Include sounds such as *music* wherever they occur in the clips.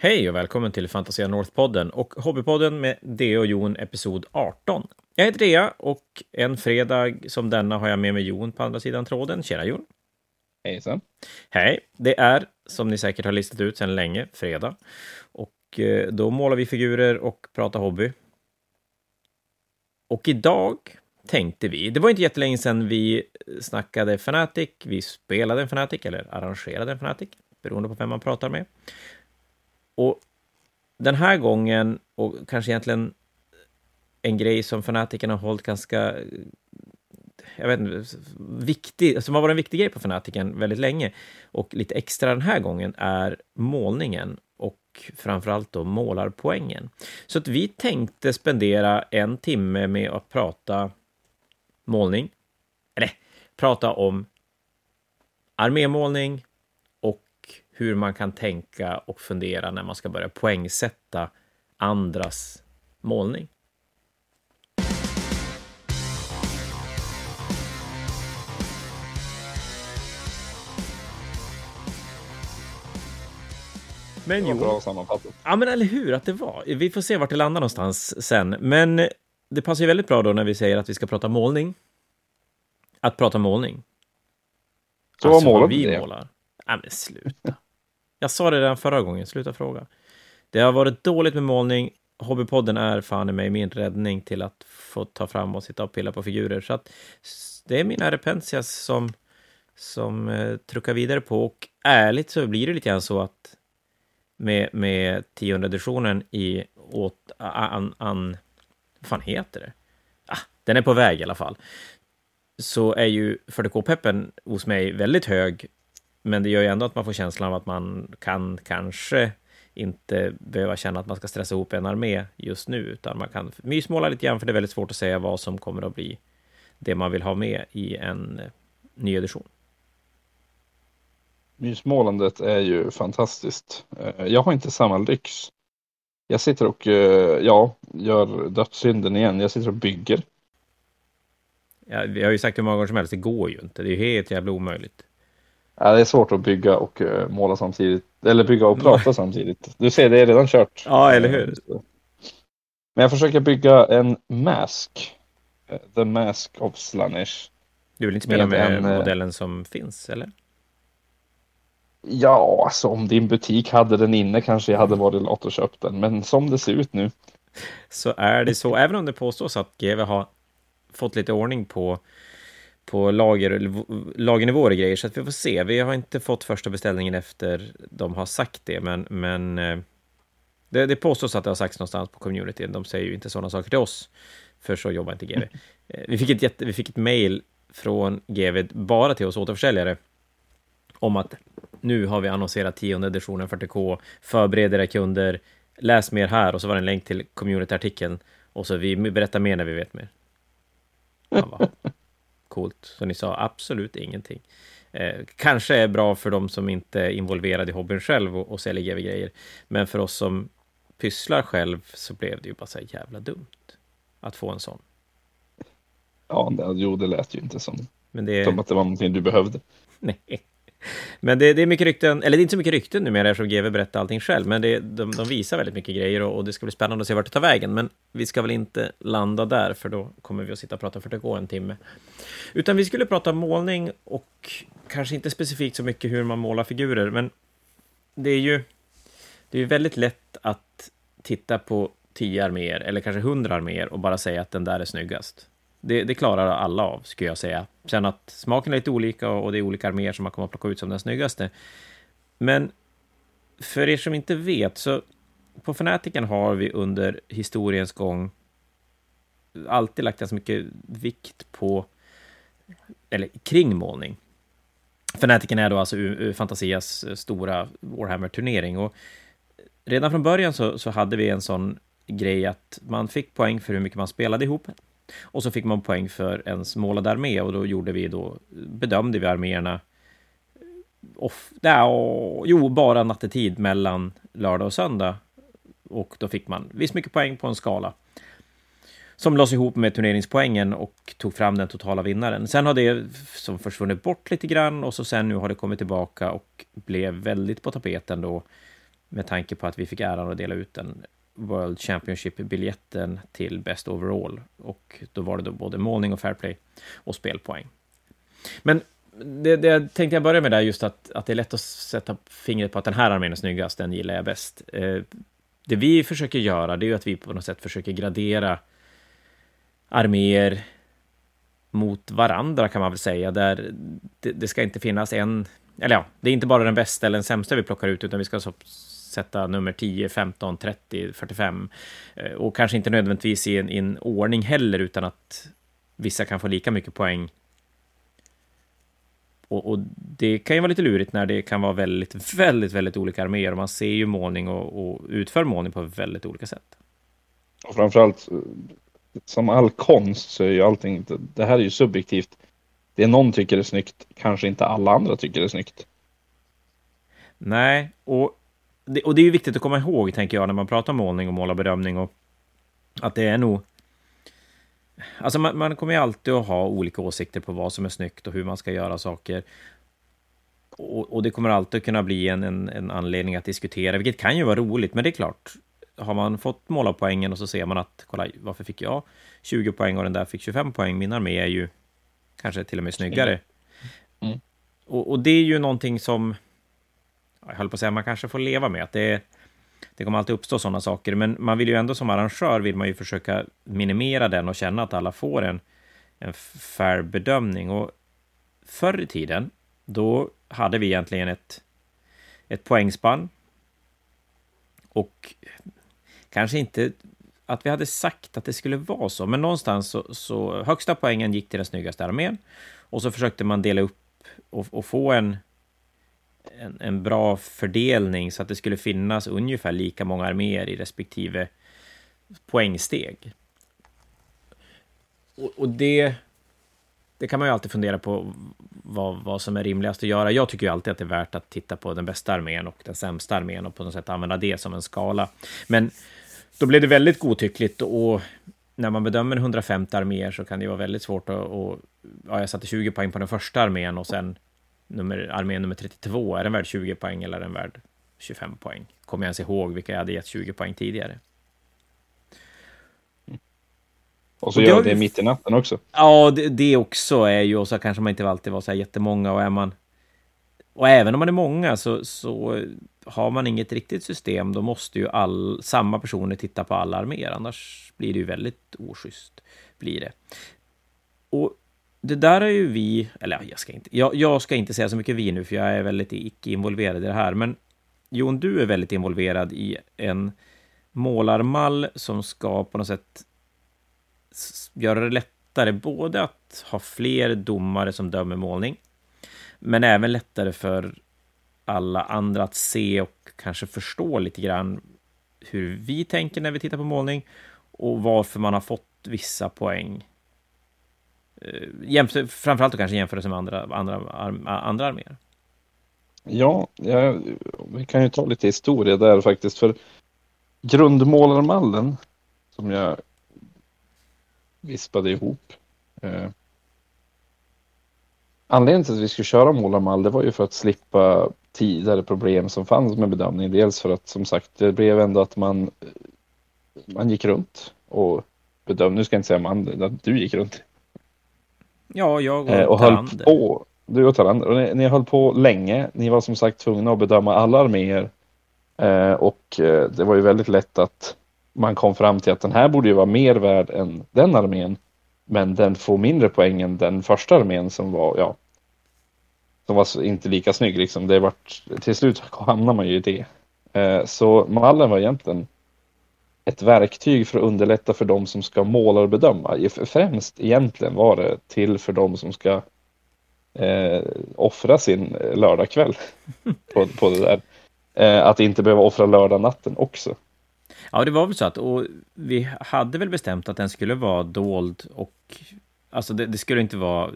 Hej och välkommen till Fantasia North-podden och Hobbypodden med Deo och Jon, episod 18. Jag heter Dea och en fredag som denna har jag med mig Jon på andra sidan tråden. Tjena Jon! Hejsan! Hej! Det är, som ni säkert har listat ut sedan länge, fredag. Och eh, då målar vi figurer och pratar hobby. Och idag tänkte vi, det var inte jättelänge sedan vi snackade Fnatic, vi spelade en Fnatic, eller arrangerade en Fnatic, beroende på vem man pratar med. Och den här gången, och kanske egentligen en grej som fanatikerna har hållit ganska jag vet inte, viktig, som har varit en viktig grej på fanatiken väldigt länge och lite extra den här gången är målningen och framförallt då målarpoängen. Så att vi tänkte spendera en timme med att prata målning, eller prata om armémålning, hur man kan tänka och fundera när man ska börja poängsätta andras målning. Men jo. Bra sammanfattat. Ja, men eller hur att det var. Vi får se vart det landar någonstans sen. Men det passar ju väldigt bra då när vi säger att vi ska prata målning. Att prata målning. Så alltså, vad målar vi det? målar. Ja, men sluta. Jag sa det redan förra gången, sluta fråga. Det har varit dåligt med målning. Hobbypodden är fan i mig min räddning till att få ta fram och sitta och pilla på figurer. Så att det är mina Repentias som, som eh, truckar vidare på. Och ärligt så blir det lite grann så att med, med tionde editionen i åt, an, an, vad fan heter det? Ah, den är på väg i alla fall. Så är ju 40K-peppen hos mig väldigt hög men det gör ju ändå att man får känslan av att man kan kanske inte behöva känna att man ska stressa ihop en armé just nu, utan man kan mysmåla lite grann, för det är väldigt svårt att säga vad som kommer att bli det man vill ha med i en eh, ny edition. Mysmålandet är ju fantastiskt. Eh, jag har inte samma lyx. Jag sitter och, eh, ja, gör dödssynden igen. Jag sitter och bygger. Ja, vi har ju sagt hur många gånger som helst, det går ju inte. Det är ju helt jävla omöjligt. Ja, det är svårt att bygga och uh, måla samtidigt. Eller bygga och prata samtidigt. Du ser, det är redan kört. Ja, eller hur. Men jag försöker bygga en mask. Uh, the Mask of Slanish. Du vill inte spela med, med en, eh, modellen som finns, eller? Ja, alltså om din butik hade den inne kanske jag hade varit lat och köpt den. Men som det ser ut nu. Så är det så. Även om det påstås att GW har fått lite ordning på på lager, lagernivåer och grejer, så att vi får se. Vi har inte fått första beställningen efter de har sagt det, men, men eh, det, det påstås att det har sagts någonstans på communityn. De säger ju inte sådana saker till oss, för så jobbar inte GV. *laughs* Eh, vi fick ett, jätte, vi fick ett mail från GV bara till oss återförsäljare om att nu har vi annonserat tionde editionen 40K, förbered era kunder, läs mer här och så var det en länk till community-artikeln och så vi berättar mer när vi vet mer. *laughs* Ja, coolt. Så ni sa absolut ingenting. Eh, kanske är bra för de som inte är involverade i hobbyn själv och, och säljer GW-grejer. Men för oss som pysslar själv så blev det ju bara så jävla dumt att få en sån. Ja, det, jo, det lät ju inte som, Men det... som att det var någonting du behövde. *laughs* Nej. Men det, det, är mycket rykten, eller det är inte så mycket rykten numera eftersom GW berättar allting själv, men det, de, de visar väldigt mycket grejer och, och, det ska bli spännande att se vart det tar vägen. Men vi ska väl inte landa där, för då kommer vi att sitta och prata för det går en timme. Utan vi skulle prata målning och kanske inte specifikt så mycket hur man målar figurer, men det är ju det är väldigt lätt att titta på tio arméer, eller kanske hundra arméer, och bara säga att den där är snyggast. Det, det, klarar alla av, skulle jag säga. Sen att smaken är lite olika och det är olika arméer som man kommer att plocka ut som den snyggaste. Men för er som inte vet, så på Fanatiken har vi under historiens gång alltid lagt ganska mycket vikt på, eller kring målning. Fanatiken är då alltså Fantasias eh, stora Warhammer-turnering och redan från början så, så hade vi en sån grej att man fick poäng för hur mycket man spelade ihop. Och så fick man poäng för ens målade armé och då gjorde vi då, bedömde vi arméerna eh, off, ja, jo, bara nattetid mellan lördag och söndag. Och då fick man visst mycket poäng på en skala som lades ihop med turneringspoängen och tog fram den totala vinnaren. Sen har det som försvunnit bort lite grann och så sen nu har det kommit tillbaka och blev väldigt på tapeten då med tanke på att vi fick äran att dela ut den World Championship-biljetten till Best Overall. Och då var det då både målning och fair play och spelpoäng. Men det, det tänkte jag börja med där, just att, att det är lätt att sätta fingret på att den här armén är snyggast, den gillar jag bäst. Eh, det vi försöker göra, det är ju att vi på något sätt försöker gradera arméer mot varandra kan man väl säga, där det, det, ska inte finnas en, eller ja, det är inte bara den bästa eller den sämsta vi plockar ut, utan vi ska så, sätta nummer 10, 15, 30, 45 och kanske inte nödvändigtvis i en, i en ordning heller, utan att vissa kan få lika mycket poäng och, och, det kan ju vara lite lurigt när det kan vara väldigt, väldigt, väldigt olika arméer man ser ju målning och, och utför målning på väldigt olika sätt. Och framförallt, som all konst så är ju allting, det här är ju subjektivt. Det någon tycker är snyggt, kanske inte alla andra tycker är snyggt. Nej, och det, och det är ju viktigt att komma ihåg, tänker jag, när man pratar målning och målarbedömning och att det är nog Alltså man, man kommer ju alltid att ha olika åsikter på vad som är snyggt och hur man ska göra saker. Och, och det kommer alltid kunna bli en, en, en, anledning att diskutera, vilket kan ju vara roligt, men det är klart, har man fått målarpoängen och så ser man att, kolla, varför fick jag 20 poäng och den där fick 25 poäng? Min armé är ju kanske till och med snyggare. Mm. Och, och, det är ju någonting som, jag höll på att säga, man kanske får leva med, att det det kommer alltid uppstå sådana saker, men man vill ju ändå som arrangör vill man ju försöka minimera den och känna att alla får en, en fair bedömning. Och förr i tiden, då hade vi egentligen ett, ett poängspann. Och kanske inte att vi hade sagt att det skulle vara så, men någonstans så, så högsta poängen gick till den snyggaste armén. Och så försökte man dela upp och, och få en, en, en, bra fördelning så att det skulle finnas ungefär lika många arméer i respektive poängsteg. Och, och det, det kan man ju alltid fundera på vad, vad som är rimligast att göra. Jag tycker ju alltid att det är värt att titta på den bästa armén och den sämsta armén och på något sätt använda det som en skala. Men då blev det väldigt godtyckligt och när man bedömer 150 arméer så kan det vara väldigt svårt att... Och, ja, jag satte 20 poäng på den första armén och sen nummer, armé nummer 32, är den värd 20 poäng eller är den värd 25 poäng? Kommer jag ens ihåg vilka jag hade gett 20 poäng tidigare? Och så och gör det, det mitt i natten också. Ja, det, det, också är ju, och så kanske man inte alltid var så här jättemånga, och är man... Och även om man är många så, så har man inget riktigt system, då måste ju all, samma personer titta på alla arméer, annars blir det ju väldigt oschysst. Blir det. Och det där är ju vi, eller jag ska inte, jag, jag, ska inte säga så mycket vi nu, för jag är väldigt icke involverad i det här, men Jon, du är väldigt involverad i en målarmall som ska på något sätt göra det lättare både att ha fler domare som dömer målning, men även lättare för alla andra att se och kanske förstå lite grann hur vi tänker när vi tittar på målning och varför man har fått vissa poäng. Eh, framförallt då kanske jämförelse med andra, andra, andra arméer. Ja, ja, vi kan ju ta lite historia där faktiskt. För grundmålarmallen som jag vispade ihop. Eh, anledningen till att vi skulle köra målarmall det var ju för att slippa tidigare problem som fanns med bedömning. Dels för att som sagt det blev ändå att man, man gick runt och bedömde. Nu ska jag inte säga man, att du gick runt. Ja, jag och, eh, och höll på. Du och Talander. Och ni, ni höll på länge. Ni var som sagt tvungna att bedöma alla arméer. Eh, och eh, det var ju väldigt lätt att man kom fram till att den här borde ju vara mer värd än den armén. Men den får mindre poäng än den första armén som var, ja, som var inte lika snygg liksom. Det vart, till slut hamnar man ju i det. Eh, så mallen var egentligen ett verktyg för att underlätta för de som ska måla och bedöma. Främst egentligen var det till för de som ska eh, offra sin lördagkväll *laughs* på, på det där. Eh, att inte behöva offra lördagnatten också. Ja, det var väl så att och vi hade väl bestämt att den skulle vara dold och alltså det, det skulle inte vara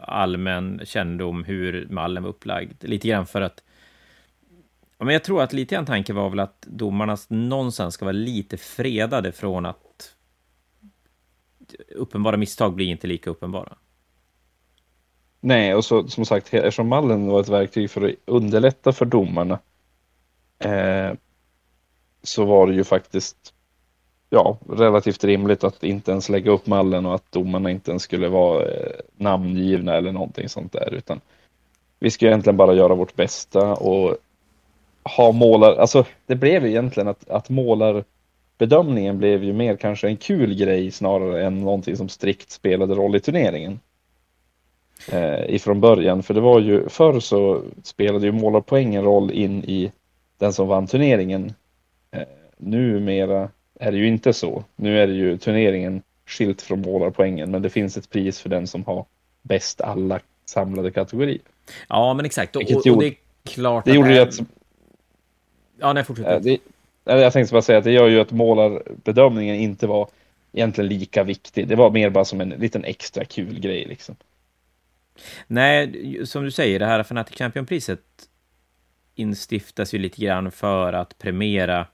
allmän kännedom hur mallen var upplagd. Lite grann för att Ja, men jag tror att lite grann tanken var väl att domarna någonstans ska vara lite fredade från att uppenbara misstag blir inte lika uppenbara. Nej, och så som sagt, eftersom mallen var ett verktyg för att underlätta för domarna eh, så var det ju faktiskt ja, relativt rimligt att inte ens lägga upp mallen och att domarna inte ens skulle vara eh, namngivna eller någonting sånt där. Utan vi ska egentligen bara göra vårt bästa och ha målar, alltså det blev ju egentligen att, att målarbedömningen blev ju mer kanske en kul grej snarare än någonting som strikt spelade roll i turneringen. Eh, ifrån början, för det var ju förr så spelade ju målarpoängen roll in i den som vann turneringen. Eh, numera är det ju inte så. Nu är det ju turneringen skilt från målarpoängen, men det finns ett pris för den som har bäst alla samlade kategorier. Ja, men exakt. Och, och, och det är klart det att gjorde det... att... Ja, nej, fortsätt. Det, jag tänkte bara säga att det gör ju att målarbedömningen inte var egentligen lika viktig. Det var mer bara som en liten extra kul grej liksom. Nej, som du säger, det här Fanatic Champion-priset instiftas ju lite grann för att premiera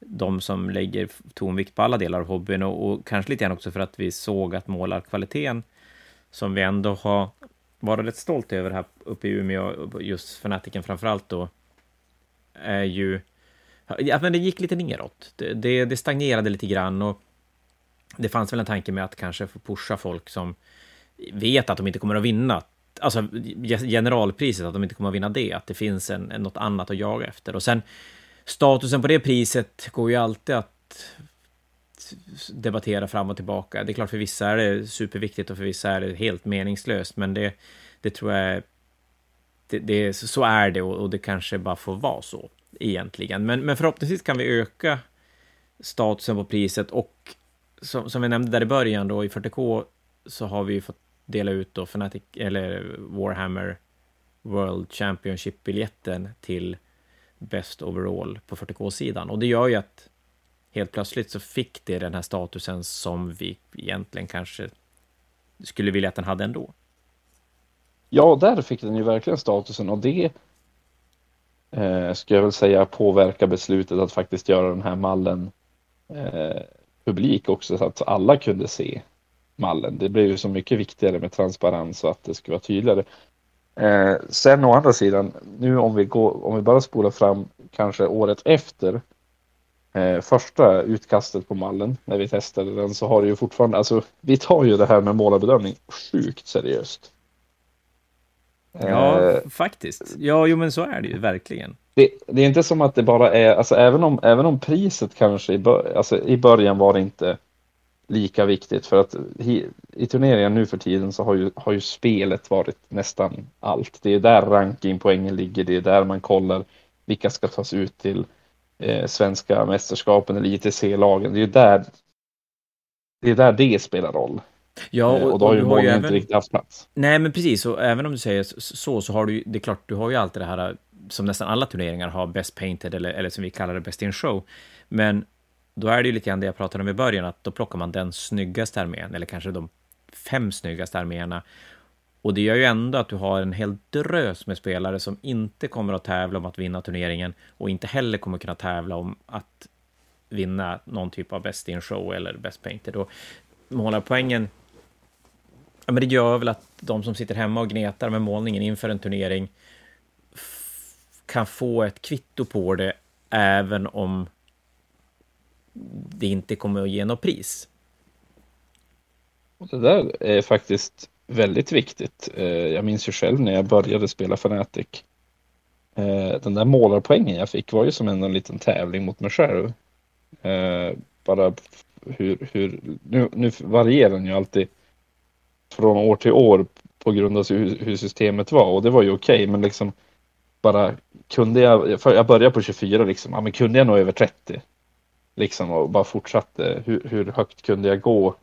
de som lägger tonvikt på alla delar av hobbyn och, och kanske lite grann också för att vi såg att målarkvaliteten som vi ändå har varit rätt stolt över här uppe i Umeå, just Fanatiken framför allt då, är ju... Ja, men det gick lite neråt. Det, det, det stagnerade lite grann och det fanns väl en tanke med att kanske få pusha folk som vet att de inte kommer att vinna alltså generalpriset, att de inte kommer att vinna det, att det finns en, något annat att jaga efter. Och sen statusen på det priset går ju alltid att debattera fram och tillbaka. Det är klart, för vissa är det superviktigt och för vissa är det helt meningslöst, men det, det tror jag... Det, det, så är det och, och det kanske bara får vara så egentligen. Men, men förhoppningsvis kan vi öka statusen på priset och som, som vi nämnde där i början då i 40K så har vi fått dela ut då Fnatic, eller Warhammer World Championship-biljetten till Best Overall på 40K-sidan. Och det gör ju att helt plötsligt så fick det den här statusen som vi egentligen kanske skulle vilja att den hade ändå. Ja, där fick den ju verkligen statusen och det eh, skulle jag väl säga påverkar beslutet att faktiskt göra den här mallen eh, publik också så att alla kunde se mallen. Det blev ju så mycket viktigare med transparens och att det skulle vara tydligare. Eh, sen å andra sidan, nu om vi, går, om vi bara spolar fram kanske året efter eh, första utkastet på mallen när vi testade den så har det ju fortfarande, alltså vi tar ju det här med målarbedömning sjukt seriöst. Ja, eh, faktiskt. Ja, jo men så är det ju verkligen. Det, det, är inte som att det bara är, alltså även om, även om priset kanske i, bör, alltså, i början var det inte lika viktigt för att i, i turneringen nu för tiden så har ju, har ju spelet varit nästan allt. Det är där rankingpoängen ligger, det är där man kollar vilka ska tas ut till eh, svenska mästerskapen eller ITC-lagen. Det är där det är där det spelar roll. Ja, eh, och, och då har ju inte även... riktigt haft plats. Nej, men precis. Och även om du säger så, så har du ju, det är klart, du har ju alltid det här som nästan alla turneringar har, Best Painted eller, eller som vi kallar det, Best in Show. Men då är det ju lite grann det jag pratade om i början, att då plockar man den snyggaste armén, eller kanske de fem snyggaste arméerna. Och det gör ju ändå att du har en hel drös med spelare som inte kommer att tävla om att vinna turneringen och inte heller kommer kunna tävla om att vinna någon typ av Best in Show eller Best Painted. Och målarpoängen, ja men det gör väl att de som sitter hemma och gnetar med målningen inför en turnering kan få ett kvitto på det även om det inte kommer att ge något pris. Och det där är faktiskt väldigt viktigt. Eh, jag minns ju själv när jag började spela Fanatic. Eh, den där målarpoängen jag fick var ju som en liten tävling mot mig själv. Eh, bara hur, hur nu, nu varierar den ju alltid från år till år på grund av hur, hur systemet var och det var ju okej okay, men liksom bara kunde jag, jag började på 24 liksom, ja men kunde jag nå över 30 Liksom och bara fortsatte. Hur, hur högt kunde jag gå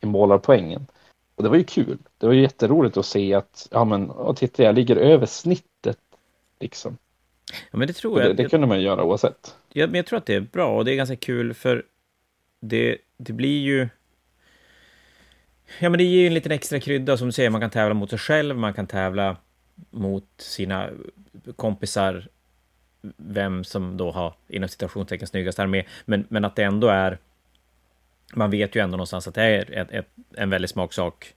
i målarpoängen? Och det var ju kul. Det var ju jätteroligt att se att, ja men, och titta jag ligger över snittet. Liksom. Ja men det tror jag. Det, det kunde man ju göra oavsett. Ja men jag tror att det är bra och det är ganska kul för det, det blir ju Ja men det ger ju en liten extra krydda som du säger, man kan tävla mot sig själv, man kan tävla mot sina kompisar vem som då har inom citationstecken snyggast armé, men, men att det ändå är man vet ju ändå någonstans att det är ett, ett, en väldig smaksak.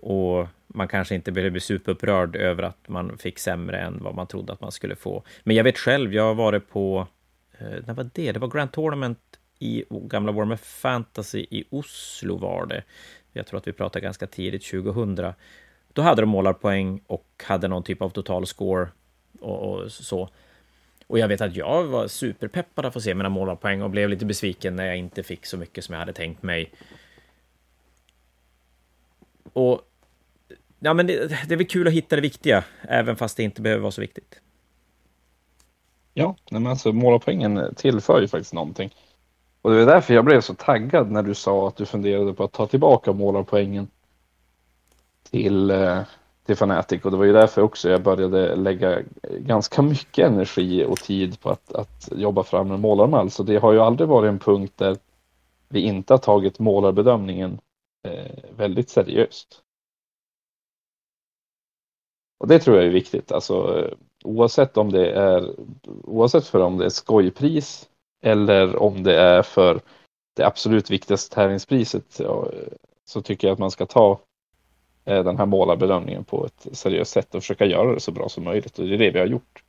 Och man kanske inte behöver bli superupprörd över att man fick sämre än vad man trodde att man skulle få. Men jag vet själv, jag har varit på eh, när var det? Det var Grand Tournament i gamla Warhammer Fantasy i Oslo var det. Jag tror att vi pratade ganska tidigt, 2000. Då hade de målarpoäng och hade någon typ av total score och, och så. Och jag vet att jag var superpeppad att få se mina målarpoäng och blev lite besviken när jag inte fick så mycket som jag hade tänkt mig. Och ja, men det, det är väl kul att hitta det viktiga, även fast det inte behöver vara så viktigt. Ja, men alltså målarpoängen tillför ju faktiskt någonting. Och det var därför jag blev så taggad när du sa att du funderade på att ta tillbaka målarpoängen till, eh, till Fanatic. Och det var ju därför också jag började lägga ganska mycket energi och tid på att, att jobba fram en målarmall. Så det har ju aldrig varit en punkt där vi inte har tagit målarbedömningen eh, väldigt seriöst. Och det tror jag är viktigt, alltså eh, oavsett om det är oavsett för om det är skojpris eller om det är för det absolut viktigaste tävlingspriset så tycker jag att man ska ta eh, den här målarbedömningen på ett seriöst sätt och försöka göra det så bra som möjligt. Och det är det vi har gjort.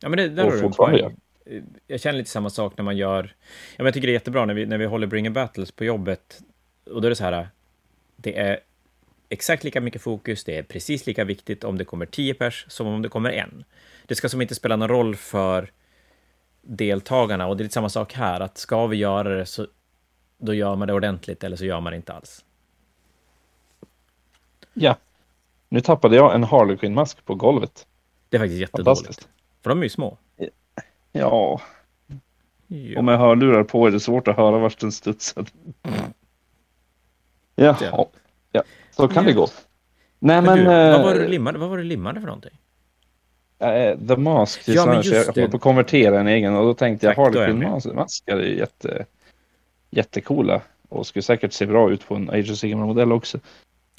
Ja, men det, där har du en poäng. Jag känner lite samma sak när man gör... Ja, men jag tycker det är jättebra när vi, när vi håller Bring Battles på jobbet. Och då är det så här, det är exakt lika mycket fokus, det är precis lika viktigt om det kommer 10 pers som om det kommer en. Det ska som inte spela någon roll för deltagarna och det är lite samma sak här, att ska vi göra det så då gör man det ordentligt eller så gör man det inte alls. Ja. Nu tappade jag en Harlequin-mask på golvet. Det är faktiskt jättedåligt. För de är ju små. Ja. ja. Och med hörlurar på är det svårt att höra vart den studsar. Mm. Jaha. Ja. ja, så kan ja. det gå. Nej men... men du, vad, var det limmade, vad var det limmade för någonting? Uh, The Mask till ja, men jag håller på att konvertera en egen och då tänkte jag Harlequin-maskar är jätte, jättecoola och skulle säkert se bra ut på en Age of Sigmar-modell också.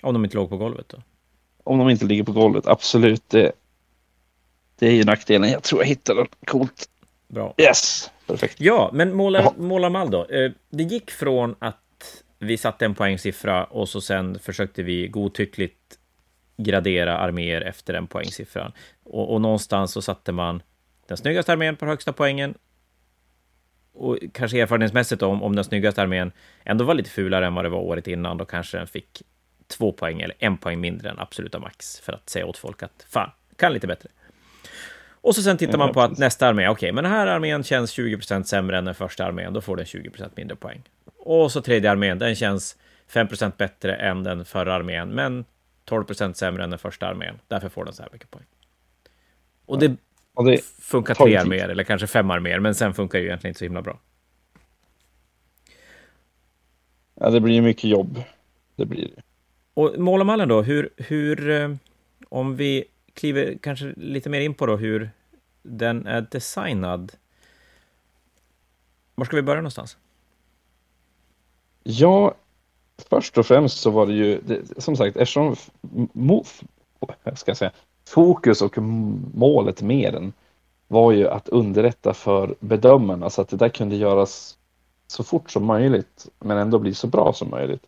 Om de inte låg på golvet då? Om de inte ligger på golvet, absolut. Det, det är ju nackdelen. Jag tror jag hittar den. Coolt. Bra. Yes, perfekt. Ja, men målar, målar mall då. Eh, det gick från att vi satte en poängsiffra och så sen försökte vi godtyckligt gradera arméer efter den poängsiffran. Och, och någonstans så satte man den snyggaste armén på högsta poängen. Och kanske erfarenhetsmässigt om, om den snyggaste armén ändå var lite fulare än vad det var året innan, då kanske den fick två poäng eller en poäng mindre än absoluta max för att säga åt folk att fan, kan lite bättre. Och så sen tittar man på att nästa armé, okej, okay, men den här armén känns 20% sämre än den första armén, då får den 20% mindre poäng. Och så tredje armén, den känns 5% bättre än den förra armén, men 12 sämre än den första armén. Därför får den så här mycket poäng. Och det, och det funkar tre arméer, eller kanske fem arméer, men sen funkar ju egentligen inte så himla bra. Ja, det blir ju mycket jobb. Det blir det. Och målarmallen då, hur, hur, eh, om vi kliver kanske lite mer in på då hur den är designad. Var ska vi börja någonstans? Ja, först och främst så var det ju, det, som sagt, eftersom ska jag säga, fokus och målet med den var ju att underlätta för bedömarna så att det där kunde göras så fort som möjligt men ändå bli så bra som möjligt.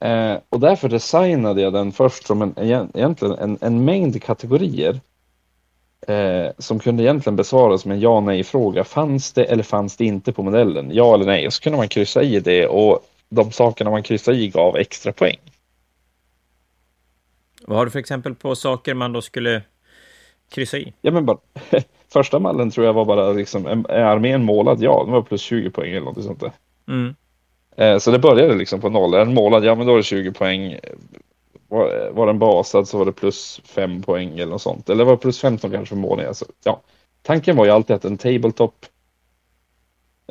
Eh, och därför designade jag den först som en, egentligen en, en mängd kategorier eh, som kunde egentligen besvaras med en ja nej fråga. Fanns det eller fanns det inte på modellen? Ja eller nej? Och så kunde man kryssa i det och de sakerna man kryssade i gav extra poäng. Vad har du för exempel på saker man då skulle kryssa i? Ja, men bara, *laughs* första mallen tror jag var bara liksom, är armén målad? Ja, den var plus 20 poäng eller något sånt där. Mm. Eh, så det började liksom på noll. Är den målad? Ja, men då är det 20 poäng. Var, var den basad så var det plus 5 poäng eller något sånt. Eller var det plus 15 kanske för målning. Alltså, ja. Tanken var ju alltid att en tabletop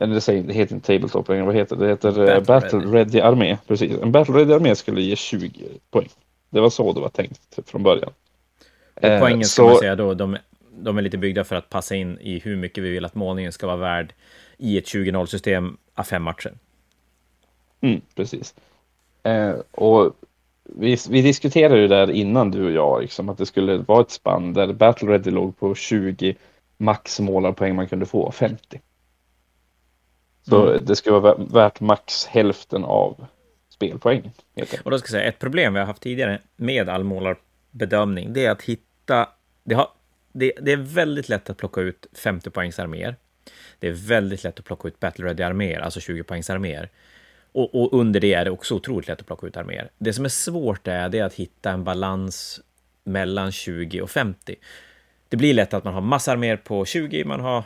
eller det, heter inte tabletop längre, vad heter det? Det heter eh, Battle, Battle ready. ready armé. Precis. En Battle Ready armé skulle ge 20 poäng. Det var så det var tänkt från början. Och poängen ska man säga då, de, de är lite byggda för att passa in i hur mycket vi vill att målningen ska vara värd i ett 20-0 system av fem matcher. Mm, precis. Eh, och vi, vi diskuterade ju där innan du och jag, liksom, att det skulle vara ett spann där Battle Ready låg på 20 max målarpoäng man kunde få 50. Så mm. det ska vara värt max hälften av spelpoäng. Och då ska jag säga, ett problem vi har haft tidigare med all målarbedömning, det är att hitta... Det, har, det, det är väldigt lätt att plocka ut 50 poängs arméer. Det är väldigt lätt att plocka ut battle ready arméer, alltså 20 poängs arméer. Och, och, under det är det också otroligt lätt att plocka ut arméer. Det som är svårt är, det är att hitta en balans mellan 20 och 50. Det blir lätt att man har massa arméer på 20, man har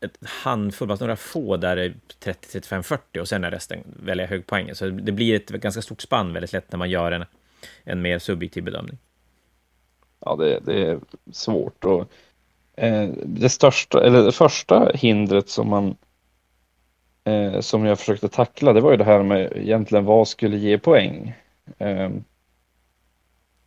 ett handfull, bara några få där det är 30, 35, 40 och sen är resten väldigt hög poäng. Så det blir ett ganska stort spann väldigt lätt när man gör en, en mer subjektiv bedömning. Ja, det, det är svårt och eh, det största, eller det första hindret som man eh, som jag försökte tackla, det var ju det här med egentligen vad skulle ge poäng. Eh,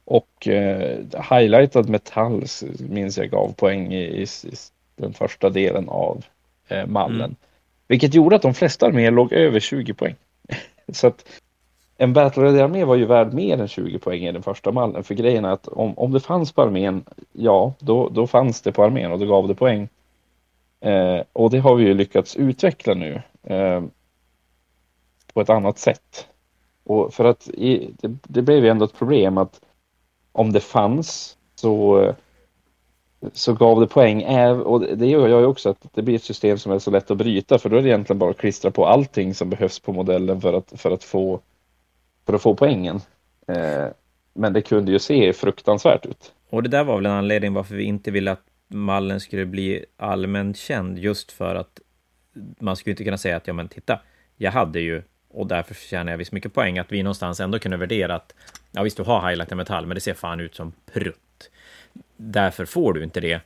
och eh, highlightad metall minns jag gav poäng i, i, i den första delen av eh, mallen. Mm. Vilket gjorde att de flesta arméer låg över 20 poäng. *laughs* Så att en Battle armé var ju värd mer än 20 poäng i den första mallen. För grejen är att om, om det fanns på armén, ja, då, då fanns det på armén och då gav det poäng. Eh, och det har vi ju lyckats utveckla nu eh, på ett annat sätt. Och för att i, det, det blev ju ändå ett problem att om det fanns så, så gav det poäng. Och det gör jag ju också att det blir ett system som är så lätt att bryta för då är det egentligen bara att klistra på allting som behövs på modellen för att, för att, få, för att få poängen. Eh, men det kunde ju se fruktansvärt ut. Och det där var väl en anledning varför vi inte ville att mallen skulle bli allmänt känd just för att man skulle inte kunna säga att ja men titta, jag hade ju och därför tjänar jag visst mycket poäng att vi någonstans ändå kunde värdera att ja visst, du har highlightat metall, men det ser fan ut som prutt. Därför får du inte det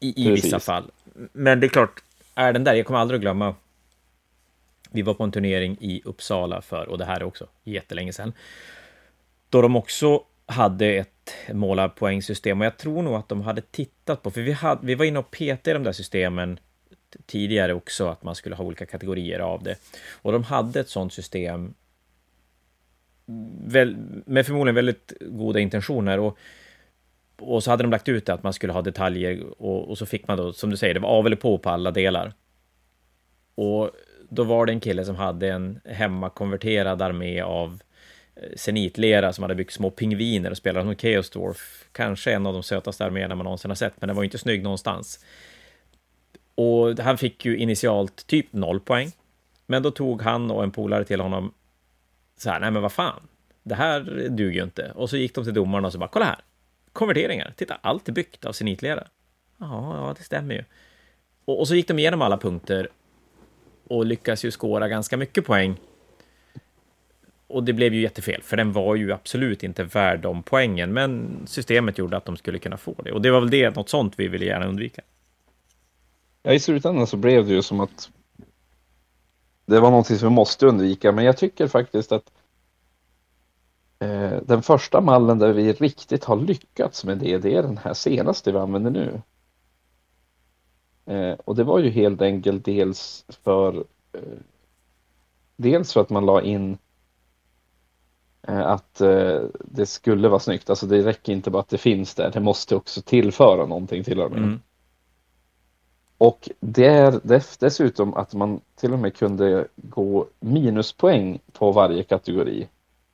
i, i vissa fall. Men det är klart, är den där, jag kommer aldrig att glömma. Vi var på en turnering i Uppsala för, och det här är också jättelänge sedan, då de också hade ett målarpoängsystem och jag tror nog att de hade tittat på, för vi, hade, vi var inne och petade i de där systemen tidigare också, att man skulle ha olika kategorier av det. Och de hade ett sådant system väl, med förmodligen väldigt goda intentioner. Och, och så hade de lagt ut det att man skulle ha detaljer och, och så fick man då, som du säger, det var av eller på på alla delar. Och då var det en kille som hade en hemmakonverterad armé av eh, senitlera som hade byggt små pingviner och spelade som Chaos Dwarf. Kanske en av de sötaste arméerna man någonsin har sett, men den var ju inte snygg någonstans. Och han fick ju initialt typ noll poäng. Men då tog han och en polare till honom så här, nej men vad fan, det här duger ju inte. Och så gick de till domaren och så bara, kolla här, konverteringar, titta, allt är byggt av senitlera. Ja, ja, det stämmer ju. Och, och så gick de igenom alla punkter och lyckas ju skåra ganska mycket poäng. Och det blev ju jättefel, för den var ju absolut inte värd de poängen, men systemet gjorde att de skulle kunna få det. Och det var väl det, något sånt vi ville gärna undvika. Ja, i slutändan så blev det ju som att det var någonting som vi måste undvika, men jag tycker faktiskt att eh, den första mallen där vi riktigt har lyckats med det, det är den här senaste vi använder nu. Eh, och det var ju helt enkelt dels för eh, dels för att man la in eh, att eh, det skulle vara snyggt. Alltså det räcker inte bara att det finns där, det måste också tillföra någonting till armén. Mm. Och det är dessutom att man till och med kunde gå minuspoäng på varje kategori.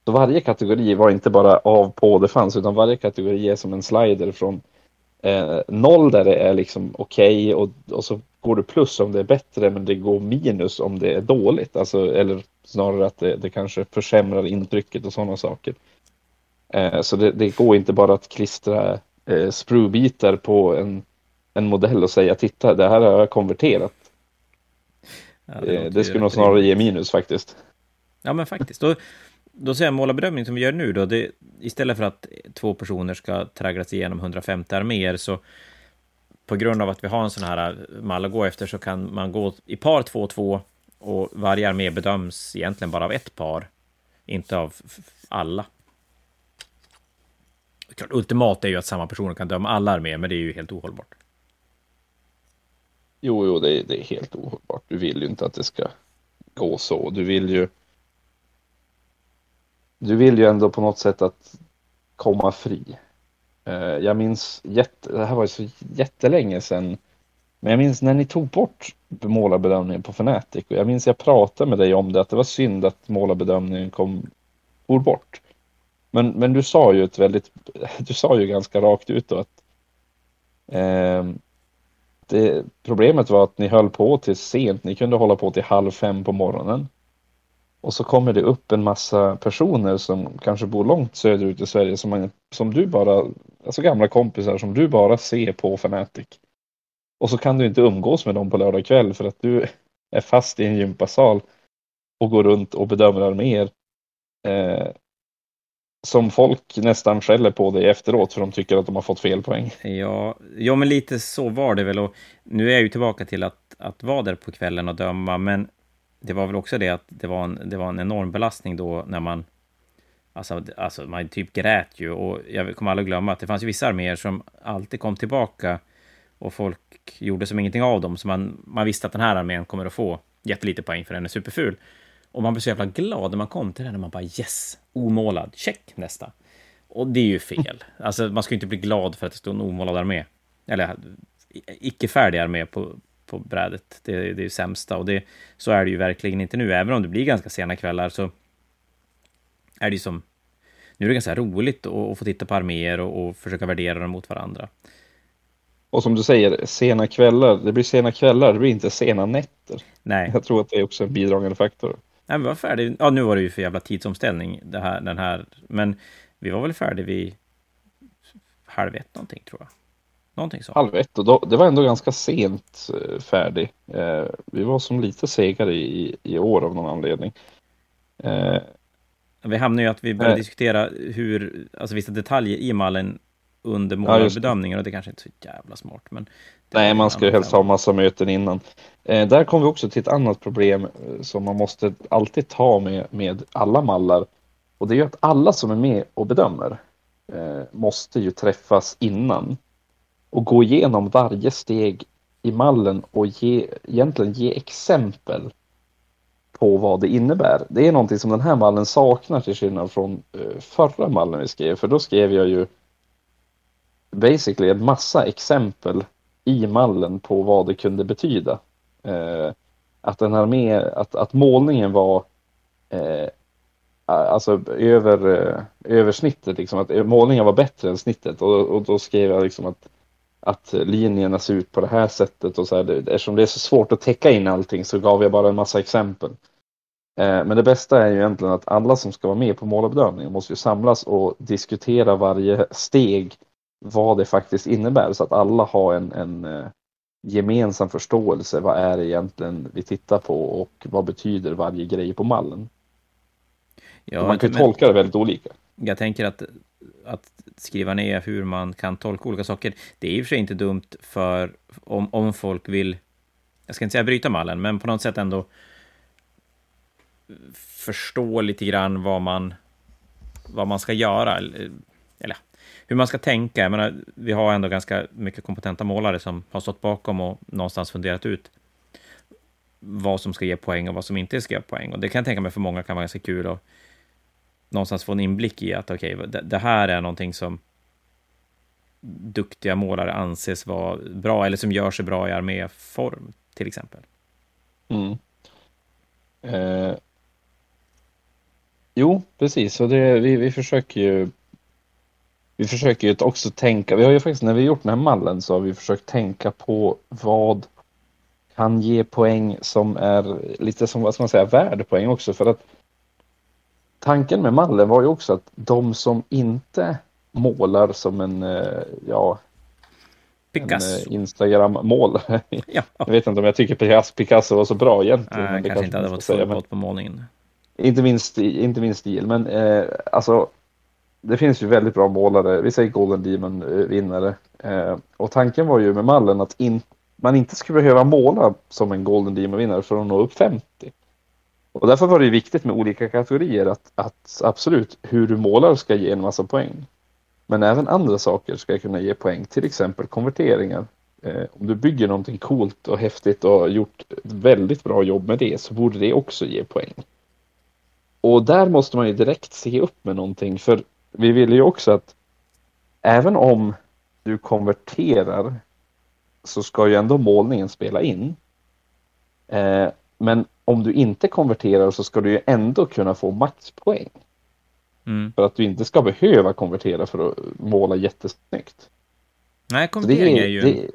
Så varje kategori var inte bara av på det fanns, utan varje kategori är som en slider från eh, noll där det är liksom okej okay, och, och så går det plus om det är bättre men det går minus om det är dåligt. Alltså, eller snarare att det, det kanske försämrar intrycket och sådana saker. Eh, så det, det, går inte bara att klistra eh, sprubitar på en en modell och säga titta, det här har jag konverterat. Ja, det, eh, det skulle nog snarare ge minus faktiskt. Ja, men faktiskt. Då, då säger jag målarbedömning som vi gör nu då, det, istället för att två personer ska tragglas igenom 150 arméer så på grund av att vi har en sån här mall att gå efter så kan man gå i par 2-2 och varje armé bedöms egentligen bara av ett par, inte av alla. ultimat är ju att samma personer kan döma alla arméer, men det är ju helt ohållbart. Jo, jo, det är, det är helt ohållbart. Du vill ju inte att det ska gå så. Du vill ju. Du vill ju ändå på något sätt att komma fri. Eh, jag minns, jätte, det här var ju så jättelänge sedan, men jag minns när ni tog bort målarbedömningen på Fnatic och jag minns jag pratade med dig om det, att det var synd att målarbedömningen kom, bort. Men, men du sa ju ett väldigt, *laughs* du sa ju ganska rakt ut då att eh, det, problemet var att ni höll på till sent. Ni kunde hålla på till halv fem på morgonen. Och så kommer det upp en massa personer som kanske bor långt söderut i Sverige som, man, som du bara, alltså gamla kompisar som du bara ser på Fanatic. Och så kan du inte umgås med dem på lördag kväll för att du är fast i en gympasal och går runt och bedömer arméer. Eh, som folk nästan skäller på dig efteråt för de tycker att de har fått fel poäng. Ja, ja men lite så var det väl. Och nu är jag ju tillbaka till att, att vara där på kvällen och döma, men det var väl också det att det var en, det var en enorm belastning då när man Alltså, alltså man typ grät ju och jag kommer aldrig glömma att det fanns vissa arméer som alltid kom tillbaka och folk gjorde som ingenting av dem. Så man, man visste att den här armén kommer att få jättelite poäng för den är superful. Och man blev så jävla glad när man kom till den och man bara yes, omålad, check nästa. Och det är ju fel. *laughs* Alltså man ska ju inte bli glad för att det står en omålad armé. Eller icke-färdig armé på, på brädet. Det, det är ju sämsta och det, så är det ju verkligen inte nu. Även om det blir ganska sena kvällar så är det ju som... Nu är det ganska roligt att, få titta på arméer och, och försöka värdera dem mot varandra. Och som du säger, sena kvällar. Det blir sena kvällar, det blir inte sena nätter. Nej. Jag tror att det är också en bidragande faktor. Nej, vi var färdiga. Ja, nu var det ju för jävla tidsomställning, det här, den här. Men vi var väl färdiga vid halv ett någonting, tror jag. Någonting så. Halv ett, och då, det var ändå ganska sent eh, färdig. Eh, vi var som lite segare i, i år av någon anledning. Eh, vi hamnade ju att vi började diskutera hur, alltså vissa detaljer i mallen under målarbedömningen ja, och det kanske inte är så jävla smart. Men Nej, man ska ju helst ha massa möten innan. Eh, där kommer vi också till ett annat problem eh, som man måste alltid ta med, med alla mallar. Och det är ju att alla som är med och bedömer eh, måste ju träffas innan och gå igenom varje steg i mallen och ge, egentligen ge exempel på vad det innebär. Det är någonting som den här mallen saknar till skillnad från eh, förra mallen vi skrev, för då skrev jag ju basically en massa exempel i mallen på vad det kunde betyda. Eh, att den här att, att målningen var eh, alltså över, eh, över snittet, liksom, att eh, målningen var bättre än snittet. Och, och då skrev jag liksom att, att linjerna ser ut på det här sättet och så här, eftersom det är så svårt att täcka in allting så gav jag bara en massa exempel. Eh, men det bästa är ju egentligen att alla som ska vara med på målbedömningen måste ju samlas och diskutera varje steg vad det faktiskt innebär. Så att alla har en, en eh, gemensam förståelse. Vad är det egentligen vi tittar på och vad betyder varje grej på mallen? Ja, man kan ju tolka det väldigt olika. Jag tänker att, att skriva ner hur man kan tolka olika saker, det är i och för sig inte dumt för om, om folk vill, jag ska inte säga bryta mallen, men på något sätt ändå förstå lite grann vad man, vad man ska göra. Eller, eller hur man ska tänka. Jag menar, vi har ändå ganska mycket kompetenta målare som har stått bakom och någonstans funderat ut vad som ska ge poäng och vad som inte ska ge poäng. Och det kan jag tänka mig för många kan vara ganska kul att någonstans få en inblick i att okej, okay, det, det, här är någonting som duktiga målare anses vara bra eller som gör sig bra i arméform till exempel. Mm. Eh, jo, precis. Och det, vi, vi försöker ju vi försöker ju också tänka, vi har ju faktiskt när vi gjort den här mallen så har vi försökt tänka på vad kan ge poäng som är lite som, vad ska man säga, värdepoäng också för att tanken med mallen var ju också att de som inte målar som en, eh, ja, Picasso. En Instagram-mål. *laughs* ja. Jag vet inte om jag tycker Picasso var så bra egentligen. Nej, kanske inte hade varit fullgott på målningen. Inte min, stil, inte min stil, men eh, alltså det finns ju väldigt bra målare. Vi säger Golden Demon eh, vinnare Eh, och tanken var ju med mallen att in, man inte skulle behöva måla som en Golden Demon vinnare för att nå upp 50. Och därför var det viktigt med olika kategorier att, att absolut hur du målar ska ge en massa poäng. Men även andra saker ska kunna ge poäng, till exempel konverteringar. Eh, om du bygger någonting coolt och häftigt och har gjort ett väldigt bra jobb med det så borde det också ge poäng. Och där måste man ju direkt se upp med någonting för vi vill ju också att även om du konverterar så ska ju ändå målningen spela in. Eh, men om du inte konverterar så ska du ju ändå kunna få maxpoäng. Mm. För att du inte ska behöva konvertera för att måla jättesnyggt. Nej, konvertering är, är, ju... Det,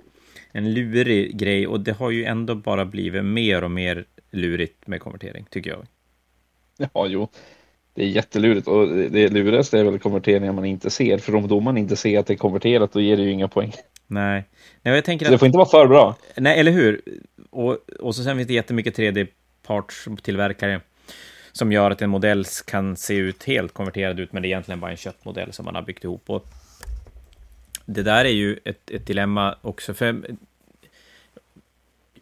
en lurig grej och det har ju ändå bara blivit mer och mer lurigt med konvertering, tycker jag. Ja, jo. Det är jättelurigt och det lurigaste är väl konverteringar man inte ser. För om domaren inte ser att det är konverterat, då ger det ju inga poäng. Nej. Nej jag tänker att... Det får inte vara för bra. Nej, eller hur? Och, och så sen finns det jättemycket 3D-partstillverkare som gör att en modell kan se ut helt konverterad ut, men det är egentligen bara en köttmodell som man har byggt ihop. Och det där är ju ett, ett dilemma också, för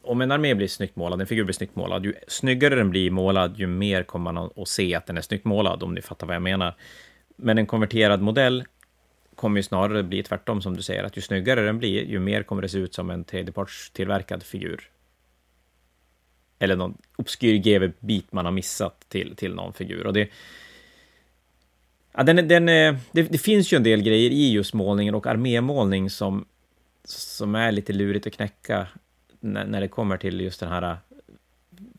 om en armé blir snyggt målad, en figur blir snyggt målad, ju snyggare den blir målad, ju mer kommer man att se att den är snyggt målad, om ni fattar vad jag menar. Men en konverterad modell kommer ju snarare bli tvärtom, som du säger, att ju snyggare den blir, ju mer kommer det se ut som en tredjepartstillverkad figur. Eller någon obskyr GV-bit man har missat till, till någon figur. Och det, ja, den, den, det, det finns ju en del grejer i just målningen och armémålning som, som är lite lurigt att knäcka när, när det kommer till just den här äh,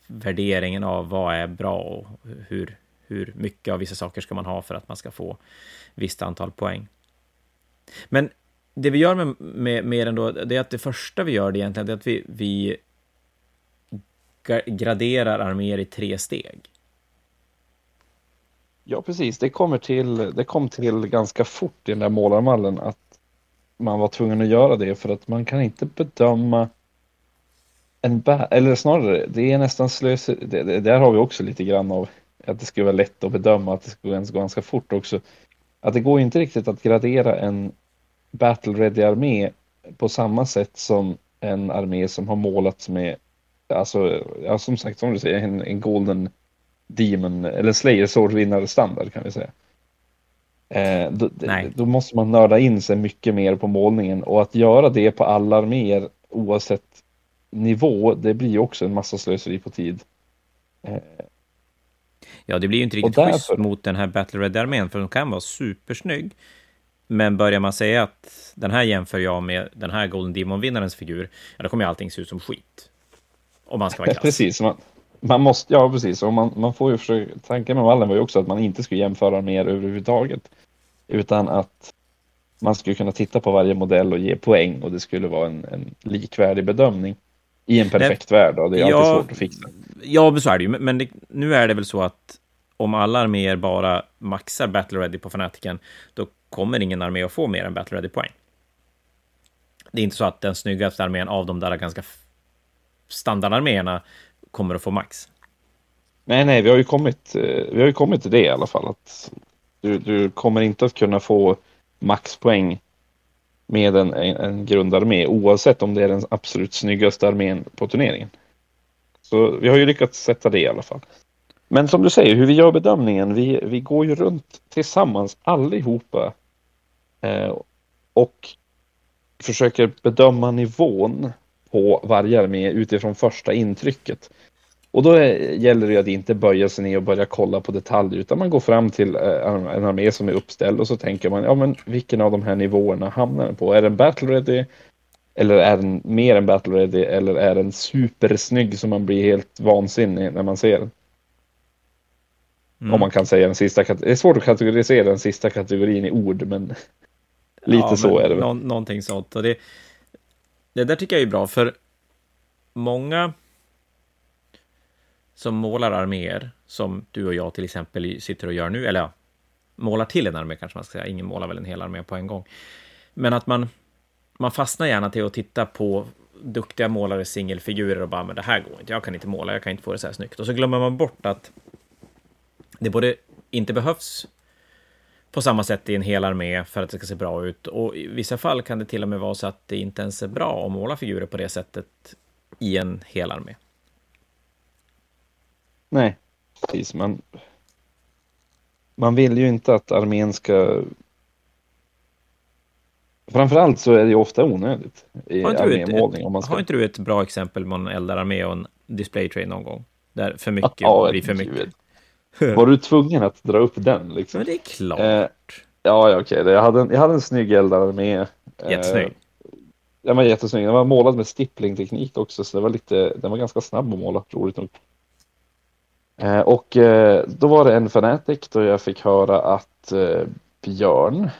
värderingen av vad är bra och hur, hur mycket av vissa saker ska man ha för att man ska få visst antal poäng. Men det vi gör med, med, med den då, det är att det första vi gör det egentligen, det är att vi, vi graderar arméer i tre steg. Ja, precis. Det, kommer till, det kom till ganska fort i den där målarmallen att man var tvungen att göra det för att man kan inte bedöma en eller snarare, det är nästan slös. Det, det, där har vi också lite grann av att det skulle vara lätt att bedöma, att det skulle gå ganska fort också. Att det går inte riktigt att gradera en battle ready armé på samma sätt som en armé som har målats med, alltså, ja, som sagt, som du säger, en, en golden demon eller slayer sword standard kan vi säga. Eh, då, då, måste man nörda in sig mycket mer på målningen och att göra det på alla arméer oavsett nivå, det blir ju också en massa slöseri på tid. Eh, ja, det blir ju inte riktigt därför... schysst mot den här Battle Red-armén, för de kan vara supersnygg. Men börjar man säga att den här jämför jag med den här Golden Demon-vinnarens figur, ja, då kommer allting se ut som skit. Om man ska vara *laughs* krass. Precis, man, man måste, ja precis, och man, man får ju försöka, tanken med vallen var ju också att man inte skulle jämföra mer överhuvudtaget. Utan att man skulle kunna titta på varje modell och ge poäng och det skulle vara en, en likvärdig bedömning. I en perfekt Nej, värld, och det är ja, alltid svårt att fixa. Ja, så är det ju. Men det, nu är det väl så att om alla arméer bara maxar Battle Ready på fanatiken, då kommer ingen armé att få mer än Battle Ready-poäng. Det är inte så att den snyggaste armén av de där ganska standardarméerna kommer att få max. Nej, nej, vi har ju kommit, eh, vi har ju kommit till det i alla fall. Att du, du kommer inte att kunna få maxpoäng med en, en grundarmé oavsett om det är den absolut snyggaste armén på turneringen. Så vi har ju lyckats sätta det i alla fall. Men som du säger, hur vi gör bedömningen, vi, vi går ju runt tillsammans allihopa eh, och försöker bedöma nivån på varje armé utifrån första intrycket. Och då gäller det att inte böja sig ner och börja kolla på detaljer utan man går fram till eh, en armé som är uppställd och så tänker man, ja men vilken av de här nivåerna hamnar den på? Är den battle ready? Eller är den mer än battle ready? Eller är den supersnygg så man blir helt vansinnig när man ser den? Mm. Om man kan säga den sista. Det är svårt att kategorisera den sista kategorin i ord, men *laughs* lite ja, så men är det väl. Nå någonting sånt. Och det, det där tycker jag är bra, för många som målar arméer, som du och jag till exempel sitter och gör nu, eller ja, målar till en armé kanske man ska säga, ingen målar väl en hel armé på en gång. Men att man, man fastnar gärna till att titta på duktiga målare singelfigurer och bara, men det här går inte, jag kan inte måla, jag kan inte få det så här snyggt. Och så glömmer man bort att det både inte behövs på samma sätt i en hel armé för att det ska se bra ut. Och i vissa fall kan det till och med vara så att det inte ens är bra att måla figurer på det sättet i en hel armé. Nej, precis. Man, man vill ju inte att armén ska... Framförallt så är det ju ofta onödigt i armémålning. Om man ska... Har inte du ett bra exempel med en eldararmé och en display train någon gång? Där för mycket ja, blir för mycket. *laughs* Var du tvungen att dra upp den? Liksom? Men det är klart. Eh, ja, ja, okej. Jag, hade en, jag hade en snygg eldararmé. Eh, Jättesnygg. Den var jättesnygg. Den var målad med stippling-teknik också, så det var lite, den var ganska snabb att måla, roligt nog. Eh, och eh, då var det en Fanatic då jag fick höra att eh, Björn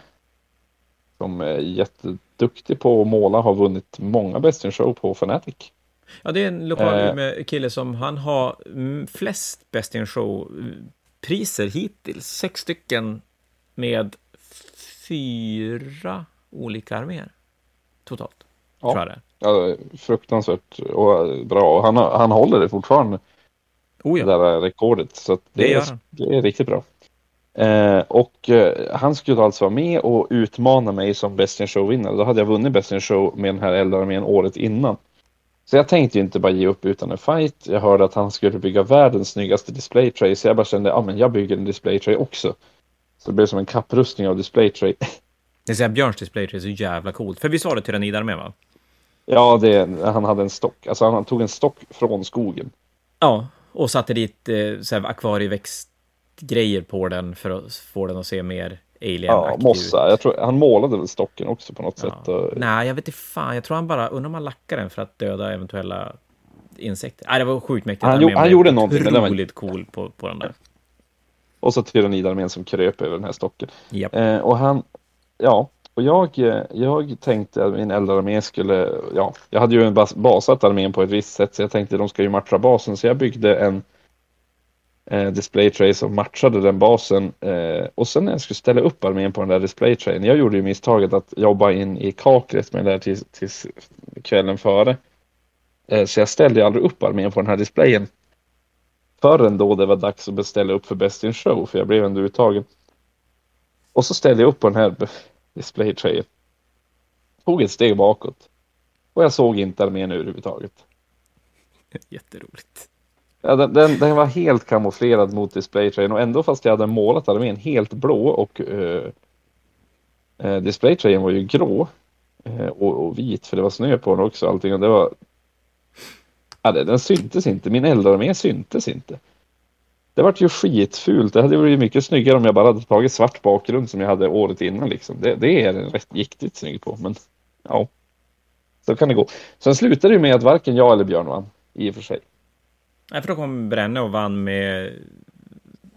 som är jätteduktig på att måla, har vunnit många Best in Show på Fanatic. Ja, det är en lokal eh, kille som han har flest Best in Show-priser hittills. Sex stycken med fyra olika arméer totalt. Ja, ja fruktansvärt och bra. Han, han håller det fortfarande. Oh ja. Det där rekordet. Så det, det, är, det är riktigt bra. Eh, och eh, han skulle alltså vara med och utmana mig som Best in Show-vinnare. Då hade jag vunnit Best in Show med den här eldarmén året innan. Så jag tänkte ju inte bara ge upp utan en fight. Jag hörde att han skulle bygga världens snyggaste display tray, så jag bara kände, ja men jag bygger en display tray också. Så det blev som en kapprustning av display tray. Det här, Björns display tray är så jävla coolt. För visst var det tyrannidarmén va? Ja, det, han hade en stock. Alltså han tog en stock från skogen. Ja, och satte dit eh, så här, akvarieväxtgrejer på den för att få den att se mer alien Ja, mossa. Jag tror, han målade väl stocken också på något ja. sätt. Och... Nej, jag vet inte fan. Jag tror han bara, undrar om han lackade den för att döda eventuella insekter. Nej, det var sjukt mäktigt. Han, han, han gjorde någonting. Otroligt var... cool på, på den där. Och så tyrannidarmén som kröp över den här stocken. Yep. Eh, och han, ja, och jag, eh, jag tänkte att min eldarmé skulle, ja, jag hade ju en bas, basat armén på ett visst sätt så jag tänkte att de ska ju matcha basen så jag byggde en eh, display tray som matchade den basen eh, och sen när jag skulle ställa upp armén på den där display trayen, jag gjorde ju misstaget att jobba in i kaklet med det där tills, tills kvällen före. Eh, så jag ställde aldrig upp armén på den här displayen förrän då det var dags att beställa upp för Best in Show för jag blev ändå uttagen. Och så ställde jag upp på den här displaytrayen. Tog ett steg bakåt. Och jag såg inte armén överhuvudtaget. *laughs* Jätteroligt. Ja, den, den, den, var helt kamouflerad mot displaytrayen och ändå fast jag hade målat armén helt blå och uh, uh, displaytrayen var ju grå uh, och, och, vit för det var snö på den också allting och det var ja, den syntes inte, min eldarmé syntes inte. Det vart ju skitfult. Det hade varit mycket snyggare om jag bara hade tagit svart bakgrund som jag hade året innan. Liksom. Det, det är den rätt riktigt snygg på, men ja. Så kan det gå. Sen slutade det med att varken jag eller Björn vann, i och för sig. Nej, för då kom Bränne och vann med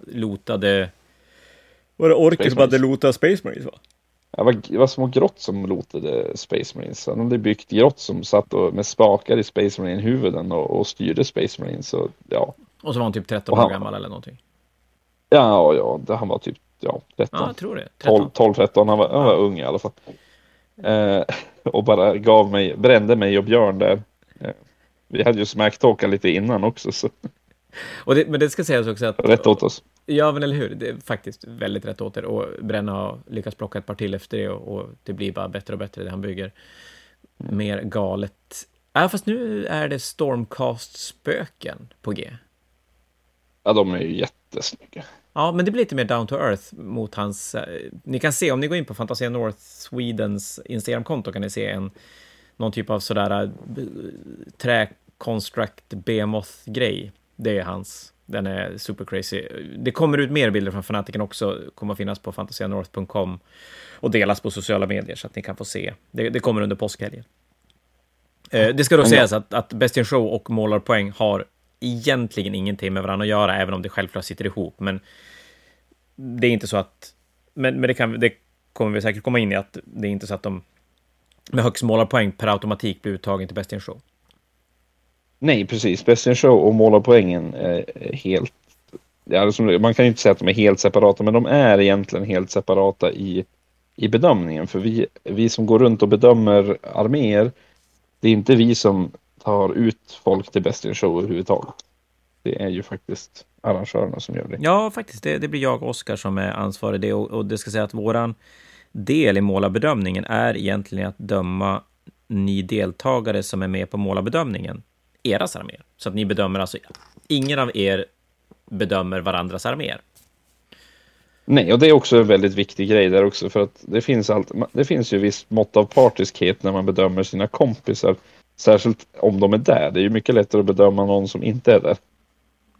lotade... Var det Orker som hade lotat Space Marines va? Ja, det var små grott som lotade Space Marines. Han hade byggt grott som satt med spakar i Space Marine-huvuden och, och styrde Space Marines. Så, ja. Och så var han typ 13 han, år gammal eller någonting. Ja, ja, det, han var typ ja, 13. Ja, jag tror det. 13. 12, 13. Han var, han var ung i alla fall. Eh, *laughs* och bara gav mig, brände mig och Björn där. Eh, vi hade ju smacktalkat lite innan också. Så. Och det, men det ska sägas också att... Rätt åt oss. Ja, men eller hur. Det är faktiskt väldigt rätt åt er. Och Bränna har lyckats plocka ett par till efter det och, och det blir bara bättre och bättre det han bygger. Mer galet. Ja, fast nu är det Stormcast-spöken på G. Ja, de är ju jättesnygga. Ja, men det blir lite mer down to earth mot hans... Eh, ni kan se, om ni går in på Fantasia North Swedens Instagramkonto kan ni se en någon typ av sådär äh, trä-construct behemoth-grej. Det är hans. Den är super crazy. Det kommer ut mer bilder från fanatiken också. Kommer att finnas på fantasianorth.com och delas på sociala medier så att ni kan få se. Det, det kommer under påskhelgen. Eh, det ska då sägas att, att Best in Show och Målarpoäng har egentligen ingenting med varandra att göra, även om det självklart sitter ihop. Men det är inte så att... Men, men det, kan, det kommer vi säkert komma in i, att det är inte så att de med högst målarpoäng per automatik blir uttagen till Best in Show. Nej, precis. Best in Show och målarpoängen är helt... Ja, man kan ju inte säga att de är helt separata, men de är egentligen helt separata i, i bedömningen. För vi, vi som går runt och bedömer arméer, det är inte vi som tar ut folk till Best in Show överhuvudtaget. Det är ju faktiskt arrangörerna som gör det. Ja, faktiskt. Det, det blir jag och Oskar som är ansvarig. Det, och, och det ska säga att våran del i målarbedömningen är egentligen att döma ni deltagare som är med på målarbedömningen, eras arméer. Så att ni bedömer alltså, ingen av er bedömer varandras arméer. Nej, och det är också en väldigt viktig grej där också för att det finns, allt, det finns ju visst mått av partiskhet när man bedömer sina kompisar. Särskilt om de är där. Det är ju mycket lättare att bedöma någon som inte är där.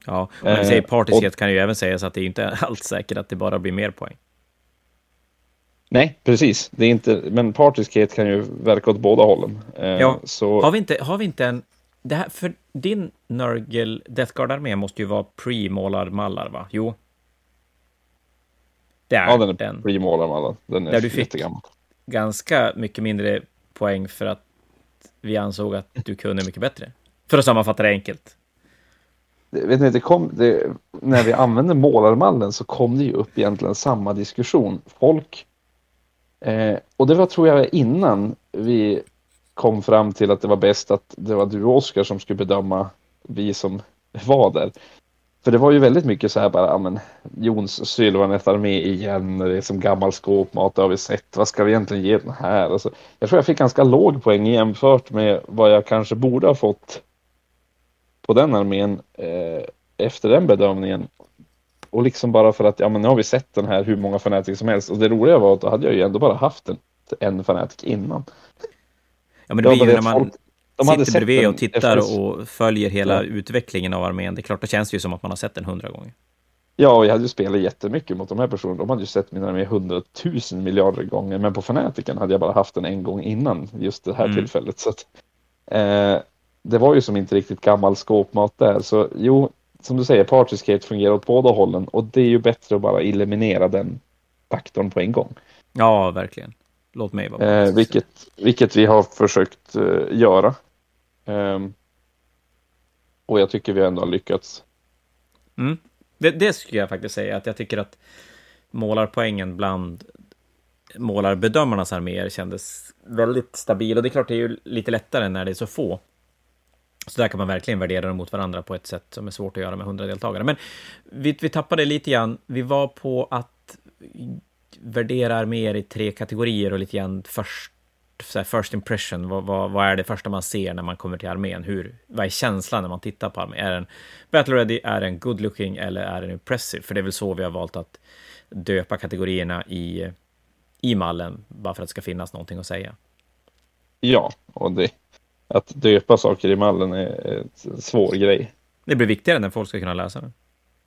Ja, om man säger eh, partiskhet och, kan ju även sägas att det är inte *laughs* alls säkert att det bara blir mer poäng. Nej, precis. Det är inte, men partiskhet kan ju verka åt båda hållen. Eh, ja. så... har, vi inte, har vi inte en... Det här, för din Nurgle Death Guard-armé måste ju vara pre-målad mallar, va? Jo. Det är ja, den är den. pre-målad mallar. Den är där du fick, jättegammal. ganska mycket mindre poäng för att vi ansåg att du kunde mycket bättre. För att sammanfatta det enkelt. Vet ni, det kom, det, när vi använde målarmallen så kom det ju upp egentligen samma diskussion. Folk, eh, och det var tror jag innan vi kom fram till att det var bäst att det var du och Oskar som skulle bedöma vi som var där. För det var ju väldigt mycket så här bara, ja men Jons Sylvanet armé igen, det är som gammal skåpmat, det har vi sett, vad ska vi egentligen ge den här? Alltså, jag tror jag fick ganska låg poäng jämfört med vad jag kanske borde ha fått på den armén eh, efter den bedömningen. Och liksom bara för att, ja men nu har vi sett den här hur många fanatiker som helst. Och det roliga var att då hade jag ju ändå bara haft en, en fanatik innan. Ja men det blir ju när man folk, de sitter bredvid och tittar efter... och följer hela ja. utvecklingen av armén. Det är klart, då känns det ju som att man har sett den hundra gånger. Ja, och jag hade ju spelat jättemycket mot de här personerna. De hade ju sett min armé hundratusen miljarder gånger. Men på fanatiken hade jag bara haft den en gång innan just det här mm. tillfället. Så att, eh, det var ju som inte riktigt gammal skåpmat där. Så jo, som du säger, Partyskate fungerar åt båda hållen och det är ju bättre att bara eliminera den faktorn på en gång. Ja, verkligen. Låt mig vara eh, vilket, vilket vi har försökt eh, göra. Ehm, och jag tycker vi ändå har lyckats. Mm. Det, det skulle jag faktiskt säga, att jag tycker att målarpoängen bland målarbedömarnas arméer kändes väldigt stabil. Och det är klart, det är ju lite lättare när det är så få. Så där kan man verkligen värdera dem mot varandra på ett sätt som är svårt att göra med 100 deltagare. Men vi, vi tappade lite grann. Vi var på att värdera arméer i tre kategorier och lite grann först, så här, first impression. Vad, vad, vad, är det första man ser när man kommer till armén? Hur, vad är känslan när man tittar på armén? Är den battle ready? Är den good looking? Eller är den impressive? För det är väl så vi har valt att döpa kategorierna i, i mallen, bara för att det ska finnas någonting att säga. Ja, och det, att döpa saker i mallen är en svår grej. Det blir viktigare när folk ska kunna läsa den.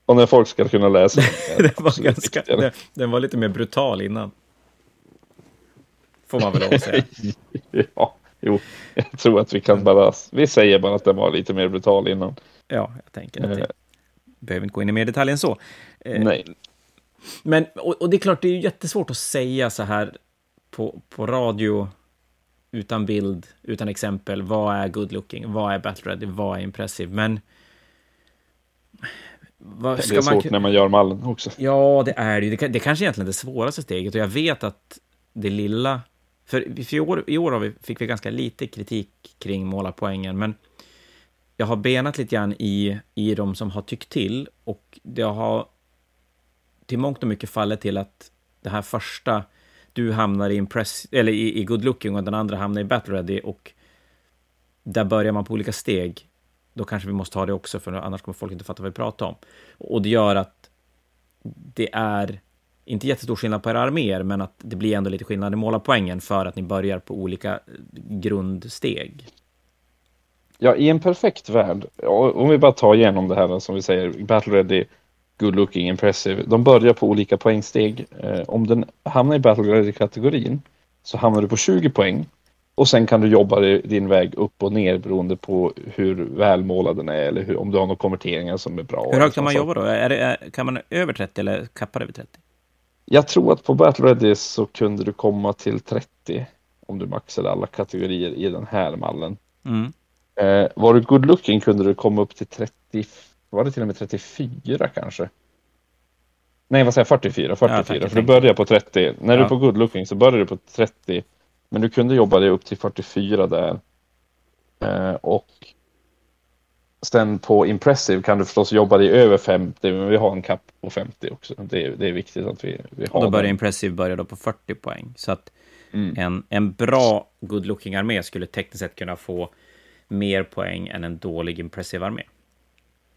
Och när folk ska kunna läsa den. *laughs* det var ganska, det, den var lite mer brutal innan. Får man väl lov att säga. *laughs* ja, jo, jag tror att vi kan bara, vi säger bara att den var lite mer brutal innan. Ja, jag tänker att det eh. behöver inte gå in i mer detalj än så. Eh, Nej. Men, och, och, det är klart, det är ju jättesvårt att säga så här på, på radio utan bild, utan exempel. Vad är good looking? Vad är battle ready? Vad är impressive? Men... Vad, det är svårt man... när man gör mallen också. Ja, det är det ju. Det, det kanske egentligen är det svåraste steget. Och jag vet att det lilla... För, för i år, i år vi, fick vi ganska lite kritik kring målarpoängen, men jag har benat lite grann i, i de som har tyckt till och det har till mångt och mycket fallit till att det här första du hamnar i, impress, eller i, i good looking och den andra hamnar i battle ready och där börjar man på olika steg. Då kanske vi måste ha det också, för annars kommer folk inte fatta vad vi pratar om. Och det gör att det är inte jättestor skillnad på era arméer, men att det blir ändå lite skillnad i målarpoängen för att ni börjar på olika grundsteg. Ja, i en perfekt värld, om vi bara tar igenom det här som vi säger, Battle Ready, good looking, impressive. De börjar på olika poängsteg. Eh, om den hamnar i battle ready-kategorin så hamnar du på 20 poäng och sen kan du jobba din väg upp och ner beroende på hur välmålad den är eller hur, om du har några konverteringar som är bra. Hur högt kan man jobba då? Är det, kan man över 30 eller kappar över 30? Jag tror att på Battle Ready så kunde du komma till 30 om du maxade alla kategorier i den här mallen. Mm. Eh, var du good looking kunde du komma upp till 35 var det till och med 34 kanske? Nej, vad säger jag? 44, 44. Ja, för du börjar på 30. När ja. du är på good looking så börjar du på 30. Men du kunde jobba dig upp till 44 där. Eh, och sen på impressive kan du förstås jobba dig över 50, men vi har en kapp på 50 också. Det är, det är viktigt att vi, vi har och Då börjar den. impressive börja då på 40 poäng. Så att mm. en, en bra good looking armé skulle tekniskt sett kunna få mer poäng än en dålig impressive armé.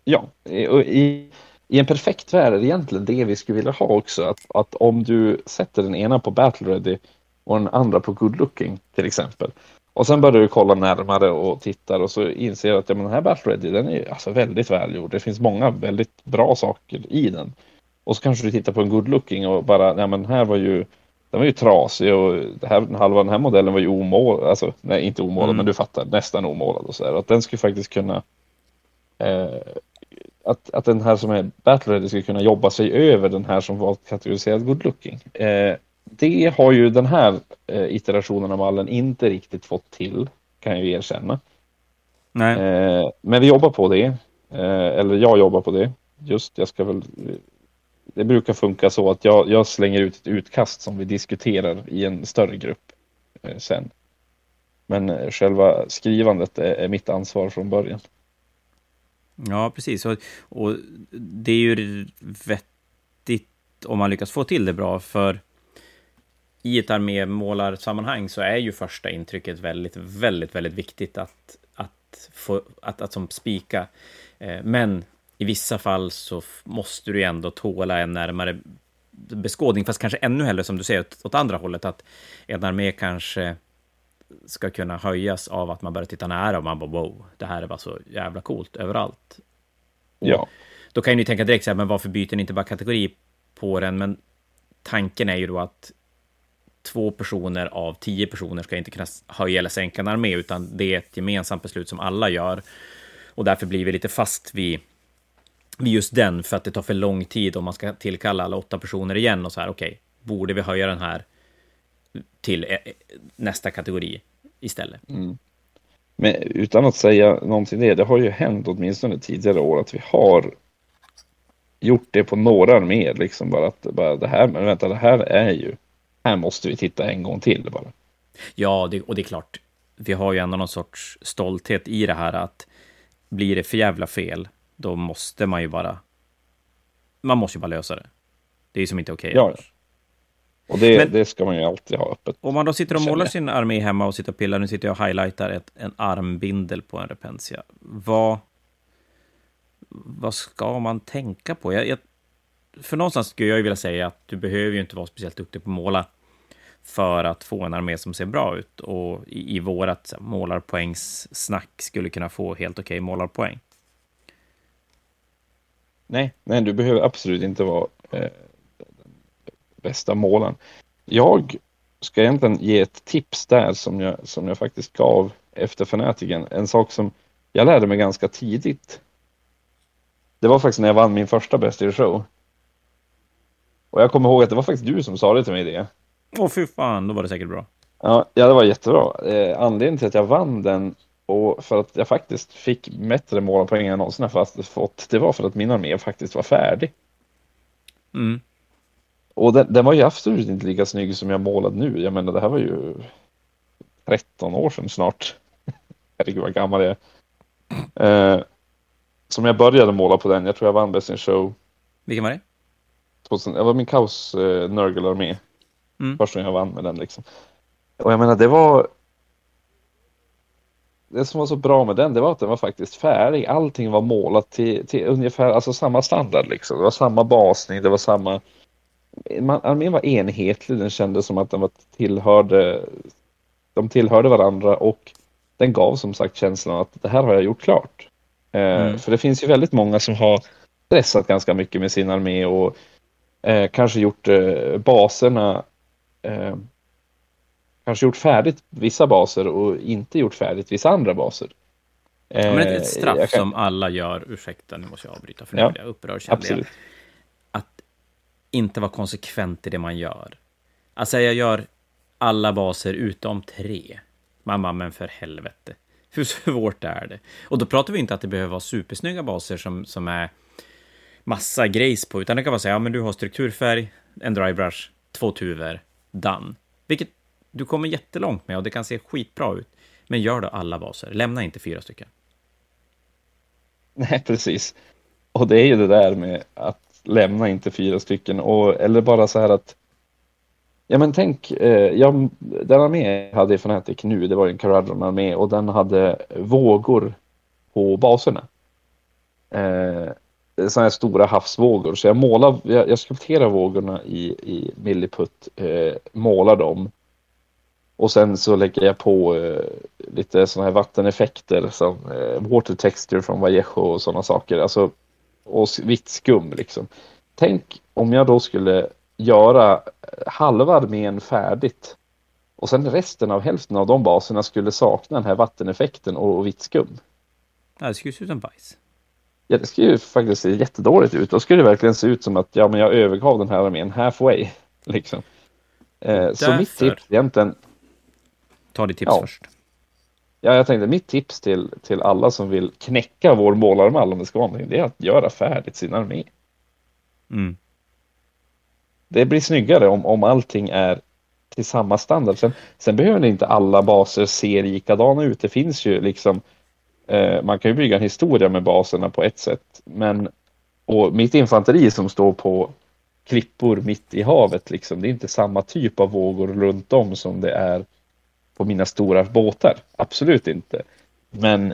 Ja, i, i en perfekt värld är det egentligen det vi skulle vilja ha också. Att, att om du sätter den ena på battle ready och den andra på good looking till exempel. Och sen börjar du kolla närmare och tittar och så inser du att ja, men den här battle ready den är alltså väldigt välgjord. Det finns många väldigt bra saker i den. Och så kanske du tittar på en good looking och bara, ja men här var ju den var ju trasig och det här, halva den här modellen var ju omålad, alltså nej inte omålad mm. men du fattar, nästan omålad och så där. Att den skulle faktiskt kunna eh, att, att den här som är battle ready ska kunna jobba sig över den här som var kategoriserad good looking. Eh, det har ju den här eh, iterationen av mallen inte riktigt fått till, kan jag ju erkänna. Nej. Eh, men vi jobbar på det. Eh, eller jag jobbar på det. Just, jag ska väl... Det brukar funka så att jag, jag slänger ut ett utkast som vi diskuterar i en större grupp sen. Men själva skrivandet är, är mitt ansvar från början. Ja, precis. Och, och det är ju vettigt om man lyckas få till det bra, för i ett armémålarsammanhang så är ju första intrycket väldigt, väldigt, väldigt viktigt att, att, få, att, att som spika. Eh, men i vissa fall så måste du ändå tåla en närmare beskådning, fast kanske ännu hellre som du säger åt, åt andra hållet, att en armé kanske ska kunna höjas av att man börjar titta nära och man bara wow, det här är bara så jävla coolt överallt. Och Ja. Då kan ni tänka direkt så här, men varför byter ni inte bara kategori på den? Men tanken är ju då att två personer av tio personer ska inte kunna höja eller sänka en armé, utan det är ett gemensamt beslut som alla gör. Och därför blir vi lite fast vid, vid just den, för att det tar för lång tid om man ska tillkalla alla åtta personer igen och så här, okej, borde vi höja den här till eh, eh, nästa kategori istället? Mm. Men utan att säga någonting det, det har ju hänt åtminstone tidigare år att vi har gjort det på några arméer liksom bara att bara det här, men vänta det här är ju, här måste vi titta en gång till bara. Ja, det, och det är klart, vi har ju ändå någon sorts stolthet i det här att blir det för jävla fel, då måste man ju bara... Man måste ju bara lösa det. Det är ju som inte okej. Ja, annars. Och det, Men- det ska man ju alltid ha öppet. Om man då sitter och målar sin armé hemma och sitter och pillar, nu sitter jag och highlightar ett, en armbindel på en repentia. Vad, vad ska man tänka på? Jag, jag, för någonstans skulle jag ju vilja säga att du behöver ju inte vara speciellt duktig på att måla för att få en armé som ser bra ut. Och i, i vårat målarpoängssnack skulle kunna få helt okej målarpoäng. Nej, nej, du behöver absolut inte vara eh, den bästa målaren. Jag ska egentligen ge ett tips där som jag, som jag faktiskt gav efter fanatiken. En sak som jag lärde mig ganska tidigt. Det var faktiskt när jag vann min första Best in Show. Och jag kommer ihåg att det var faktiskt du som sa det till mig det. Åh fy fan, då var det säkert bra. Ja, ja det var jättebra. Eh, anledningen till att jag vann den och för att jag faktiskt fick bättre målpoäng än någonsin fast fått, det var för att min armé faktiskt var färdig. Mm. Och den, den var ju absolut inte lika snygg som jag målade nu. Jag menar, det här var ju 13 år sedan snart. *laughs* Herregud vad gammal jag är. Eh, som jag började måla på den. Jag tror jag vann Best in Show. Vilken var det? 2000, det var min kaos eh, Nurgle-armé. Mm. Första gången jag vann med den liksom. Och jag menar, det var... Det som var så bra med den, det var att den var faktiskt färdig. Allting var målat till, till ungefär alltså samma standard liksom. Det var samma basning, det var samma... Man, armén var enhetlig, den kändes som att den var tillhörde... De tillhörde varandra och den gav som sagt känslan att det här har jag gjort klart. Eh, Mm. För det finns ju väldigt många som har stressat ganska mycket med sin armé och eh, kanske gjort eh, baserna eh, kanske gjort färdigt vissa baser och inte gjort färdigt vissa andra baser. Ja, men ett, ett Eh, straff kan- som alla gör, ursäkta nu måste jag avbryta för nu Ja, blir jag upprörd kände att inte vara konsekvent i det man gör. Alltså, jag gör alla baser utom tre. Mamma, men för helvete. Hur svårt är det? Och då pratar vi inte att det behöver vara supersnygga baser som, som är massa grejs på, utan det kan vara så här, ja, men du har strukturfärg, en drybrush, två tuvor, done. Vilket du kommer jättelångt med och det kan se skitbra ut. Men gör då alla baser, lämna inte fyra stycken. *laughs* Nej, precis. Och det är ju det där med att lämna inte fyra stycken och eller bara så här att Ja men tänk, eh, jag, den armé jag hade i Fnatic nu, det var ju en Caradron armé och den hade vågor på baserna. Eh, Eh, sådana här stora havsvågor. Så jag målar, jag, jag skulpterar vågorna i, i Milliput, eh, målar dem. Och sen så lägger jag på eh, lite sådana här vatteneffekter som eh, water texture från Vallejo och sådana saker. Alltså, och vitt skum liksom. Tänk om jag då skulle göra halva armén färdigt och sen resten av hälften av de baserna skulle sakna den här vatteneffekten och, och vitt skum. Ja, det skulle se ut som bajs. Ja, det skulle ju faktiskt se jättedåligt ut. Då skulle det verkligen se ut som att ja, men jag övergav den här armén halfway. *laughs* Liksom. Eh, så mitt tips egentligen... Ta ditt tips ja. först. Ja, jag tänkte mitt tips till, till alla som vill knäcka vår målarmall om det ska vara någonting, det är att göra färdigt sin armé. Mm. Det blir snyggare om, om allting är till samma standard. Sen, sen behöver inte alla baser se likadana ut. Det finns ju liksom, Eh, man kan ju bygga en historia med baserna på ett sätt, men och mitt infanteri som står på klippor mitt i havet, liksom, det är inte samma typ av vågor runt om som det är på mina stora båtar. Absolut inte. Men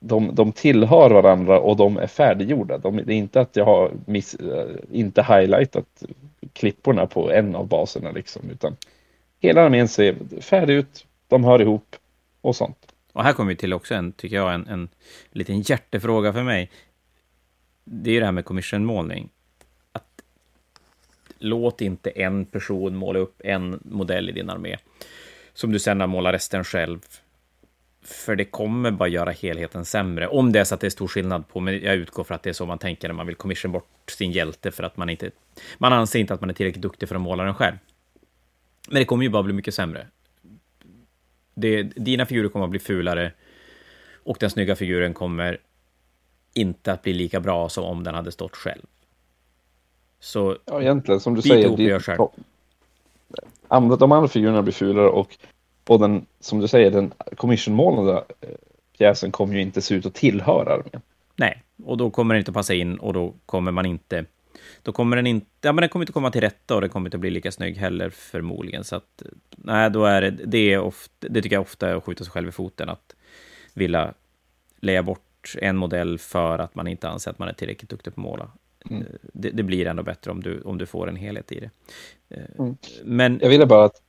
de, de tillhör varandra och de är färdiggjorda. De, det är inte att jag har miss, eh, inte highlightat klipporna på en av baserna liksom, utan hela armén ser färdig ut, de hör ihop och sånt. Och här kommer vi till också en, tycker jag, en, en liten hjärtefråga för mig. Det är det här med commissionmålning. Att låt inte en person måla upp en modell i din armé som du sedan målar resten själv. För det kommer bara göra helheten sämre. Om det är så att det är stor skillnad på, men jag utgår för att det är så man tänker när man vill commission bort sin hjälte för att man inte... Man anser inte att man är tillräckligt duktig för att måla den själv. Men det kommer ju bara bli mycket sämre. Det, dina figurer kommer att bli fulare och den snygga figuren kommer inte att bli lika bra som om den hade stått själv. Så ja, egentligen som du säger, det, själv andra, de andra figurerna blir fulare och, och den, som du säger, den commission-målade eh, pjäsen kommer ju inte se ut att tillhöra armén. Nej, och då kommer den inte passa in och då kommer man inte... Då kommer den inte... Ja, men den kommer inte komma till rätta och den kommer inte bli lika snygg heller förmodligen. Så att, nej, då är det... Det, är ofta, det tycker jag ofta är att skjuta sig själv i foten, att vilja lägga bort en modell för att man inte anser att man är tillräckligt duktig på att måla. Mm. Det, det, blir ändå bättre om du, om du får en helhet i det. Mm. Men... Jag ville bara att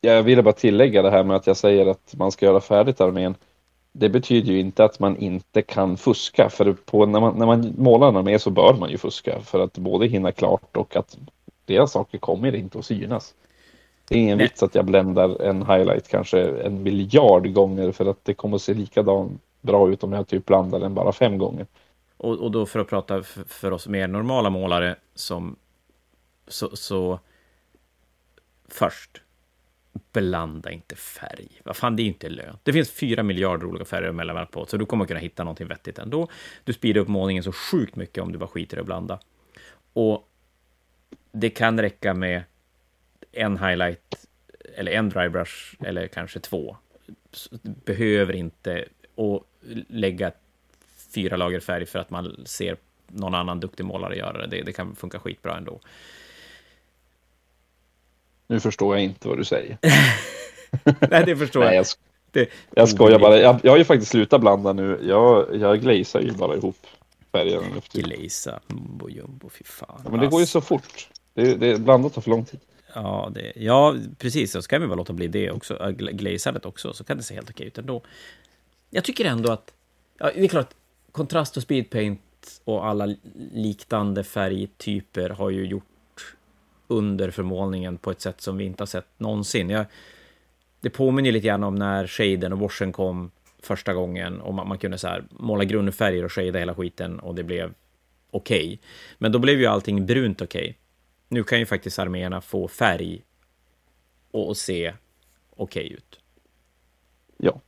jag ville bara tillägga det här med att jag säger att man ska göra färdigt armén. Det betyder ju inte att man inte kan fuska, för på, när, man, när man målar en armé så bör man ju fuska för att både hinna klart och att deras saker kommer inte att synas. Det är ingen Nej. vits att jag bländar en highlight kanske en miljard gånger för att det kommer att se likadant bra ut om jag typ blandar den bara fem gånger. Och, och då för att prata för, för oss mer normala målare som så, så först blanda inte färg. Vad fan, det är ju inte lönt. Det finns fyra miljarder olika färger att mellanvärma på, så du kommer kunna hitta någonting vettigt ändå. Du speedar upp målningen så sjukt mycket om du bara skiter i att blanda. Och det kan räcka med en highlight eller en drybrush eller kanske två. Du behöver inte och lägga fyra lager färg för att man ser någon annan duktig målare göra det. Det, det kan funka skitbra ändå. Nu förstår jag inte vad du säger. *laughs* Nej, det förstår Nej, jag. Jag, det, jag skojar bara. Jag, jag har ju faktiskt slutat blanda nu. Jag, jag glazar ju bara ihop färgerna. Glaza, mumbo jumbo, fy fan. Ja, men det går ju så fort. Det, det, blandat tar för lång tid. Ja, det, ja, precis. Så ska vi väl låta bli det också. Glazandet också, så kan det se helt okej ut ändå. Jag tycker ändå att... Ja, det är klart, kontrast och speedpaint och alla liknande färgtyper har ju gjort under förmålningen på ett sätt som vi inte har sett någonsin. Jag, det påminner lite grann om när shaden och washen kom första gången och man, man kunde så här måla grundfärger och shada hela skiten och det blev okej. Okay. Men då blev ju allting brunt okej. Okay. Nu kan ju faktiskt arméerna få färg och, och se okej okay ut. Ja.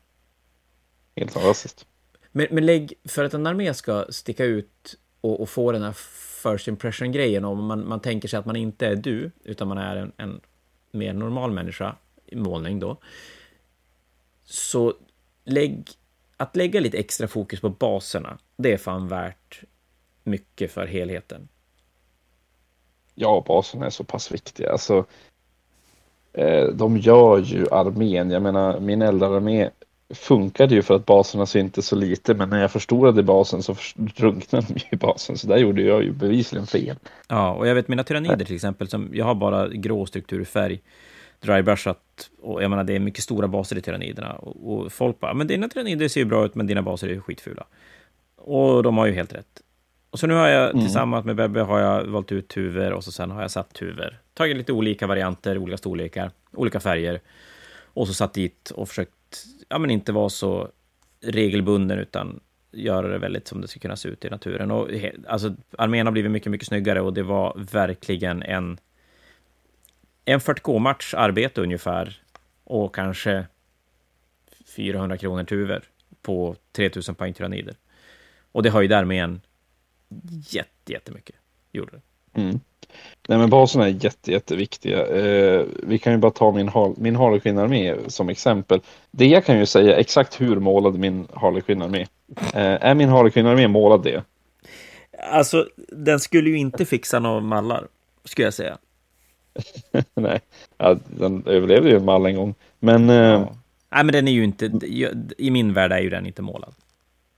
Helt fantastiskt. Men, men lägg, för att en armé ska sticka ut och, och få den här first impression-grejen, om man, man tänker sig att man inte är du, utan man är en, en mer normal människa i målning då, så lägg, att lägga lite extra fokus på baserna, det är fan värt mycket för helheten. Ja, baserna är så pass viktiga. Alltså, eh, de gör ju armén. Jag menar, min eldararmé funkade ju för att baserna syntes så lite, men när jag förstorade basen så drunknade de i basen, så där gjorde jag ju bevisligen fel. Ja, och jag vet mina tyrannider till exempel, som jag har bara grå strukturfärg, drybrushat, och jag menar det är mycket stora baser i tyranniderna, och, och folk bara, men dina tyrannider ser ju bra ut, men dina baser är skitfula. Och de har ju helt rätt. Och så nu har jag mm. tillsammans med Bebbe har jag valt ut tuver och så sen har jag satt tuver. Tagit lite olika varianter, olika storlekar, olika färger. Och så satt dit och försökt ja, men inte vara så regelbunden, utan göra det väldigt som det ska kunna se ut i naturen. Och, alltså, armén har blivit mycket, mycket snyggare och det var verkligen en en 40K-match arbete ungefär och kanske 400 kronor tuver på 3000 poäng tyrannider. Och det höjde armén jätte, jättemycket. Gjorde det. Mm. Nej men baserna är jätte, jätteviktiga. Eh, vi kan ju bara ta min, min Harlequin-armé som exempel. Det jag kan ju säga exakt hur målad min Harlequin-armé. Eh, är min Harlequin-armé målad det? Alltså, den skulle ju inte fixa några mallar, skulle jag säga. *laughs* Nej, ja, den överlevde ju en mall en gång. Men... Eh, ja. Nej, men den är ju inte... I min värld är ju den inte målad.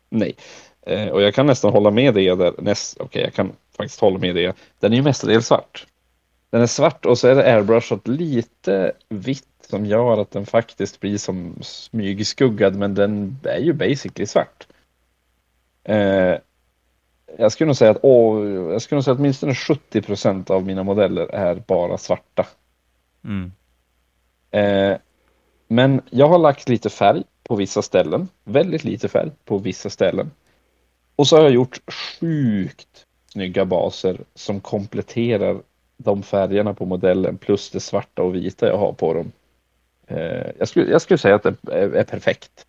Nej, eh, och jag kan nästan hålla med det där. Näst, Okej, okay, jag kan faktiskt hålla med det. Den är ju mestadels svart. Den är svart och så är det airbrushat lite vitt som gör att den faktiskt blir som smygskuggad, men den är ju basically svart. Eh, jag skulle nog säga att, åh, jag skulle nog säga att åtminstone 70 procent av mina modeller är bara svarta. Mm. Eh, men jag har lagt lite färg på vissa ställen, väldigt lite färg på vissa ställen. Och så har jag gjort sjukt snygga baser som kompletterar de färgerna på modellen plus det svarta och vita jag har på dem. Eh, jag, skulle, jag skulle säga att det är, är perfekt.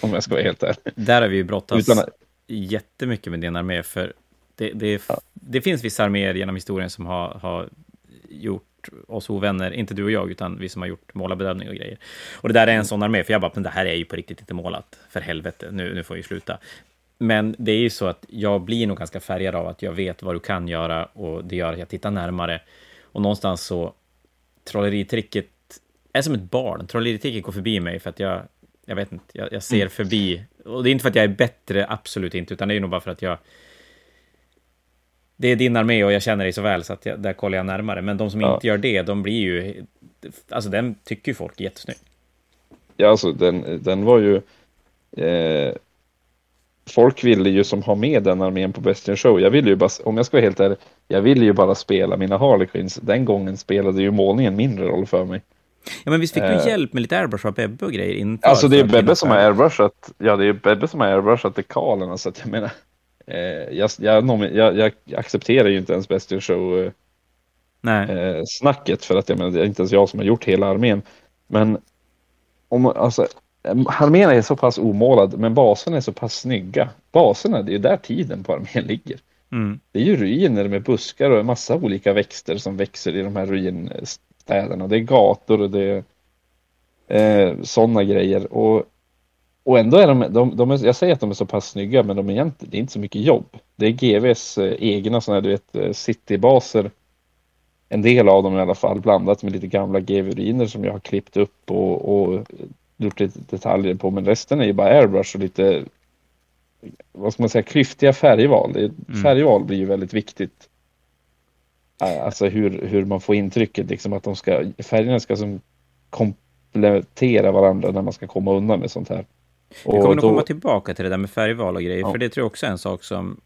Om jag ska vara helt ärlig. Där har vi ju brottats Utan... jättemycket med din armé, för det, det, ja. det finns vissa arméer genom historien som har, har gjort oss ovänner, inte du och jag, utan vi som har gjort målarbedömning och grejer. Och det där är en sån armé, för jag bara, men det här är ju på riktigt inte målat, för helvete, nu, nu får vi sluta. Men det är ju så att jag blir nog ganska färgad av att jag vet vad du kan göra och det gör att jag tittar närmare. Och någonstans så, trolleritricket är som ett barn. Trolleritricket går förbi mig för att jag, jag vet inte, jag, jag ser mm. förbi. Och det är inte för att jag är bättre, absolut inte, utan det är nog bara för att jag det är din armé och jag känner dig så väl så att jag, där kollar jag närmare. Men de som ja. inte gör det, de blir ju... Alltså den tycker ju folk är jättesnygg. Ja, alltså den, den var ju... Eh, folk ville ju som har med den armén på Best in Show. Jag ville ju bara, om jag ska vara helt ärlig, jag ville ju bara spela mina Harlequins. Den gången spelade ju målningen mindre roll för mig. Ja, men visst fick du eh, hjälp med lite airbrush av Bebbe och grejer inför? Alltså det är Bebbe som har airbrushat, ja det är Bebbe som har airbrushat dekalerna så att jag menar, eh, jag, jag, jag, jag, accepterar ju inte ens Best in Show eh. Eh, snacket för att jag menar, det är inte ens jag som har gjort hela armén. Men om, alltså, Armén är så pass omålad, men baserna är så pass snygga. Baserna, det är ju där tiden på armén ligger. Mm. Det är ju ruiner med buskar och en massa olika växter som växer i de här ruinstäderna. Det är gator och det är eh, sådana grejer. Och, och ändå är de, de, de är, jag säger att de är så pass snygga, men de är egentligen, det är inte så mycket jobb. Det är GVs eh, egna sådana här, du vet, eh, citybaser. En del av dem i alla fall, blandat med lite gamla GV-ruiner som jag har klippt upp och, och gjort lite detaljer på, men resten är ju bara airbrush och lite vad ska man säga, klyftiga färgval. Mm. Färgval blir ju väldigt viktigt. Alltså hur, hur man får intrycket liksom att de ska, färgerna ska som komplettera varandra när man ska komma undan med sånt här. Och Vi kommer nog komma tillbaka till det där med färgval och grejer, ja. för det tror jag också är en sak som...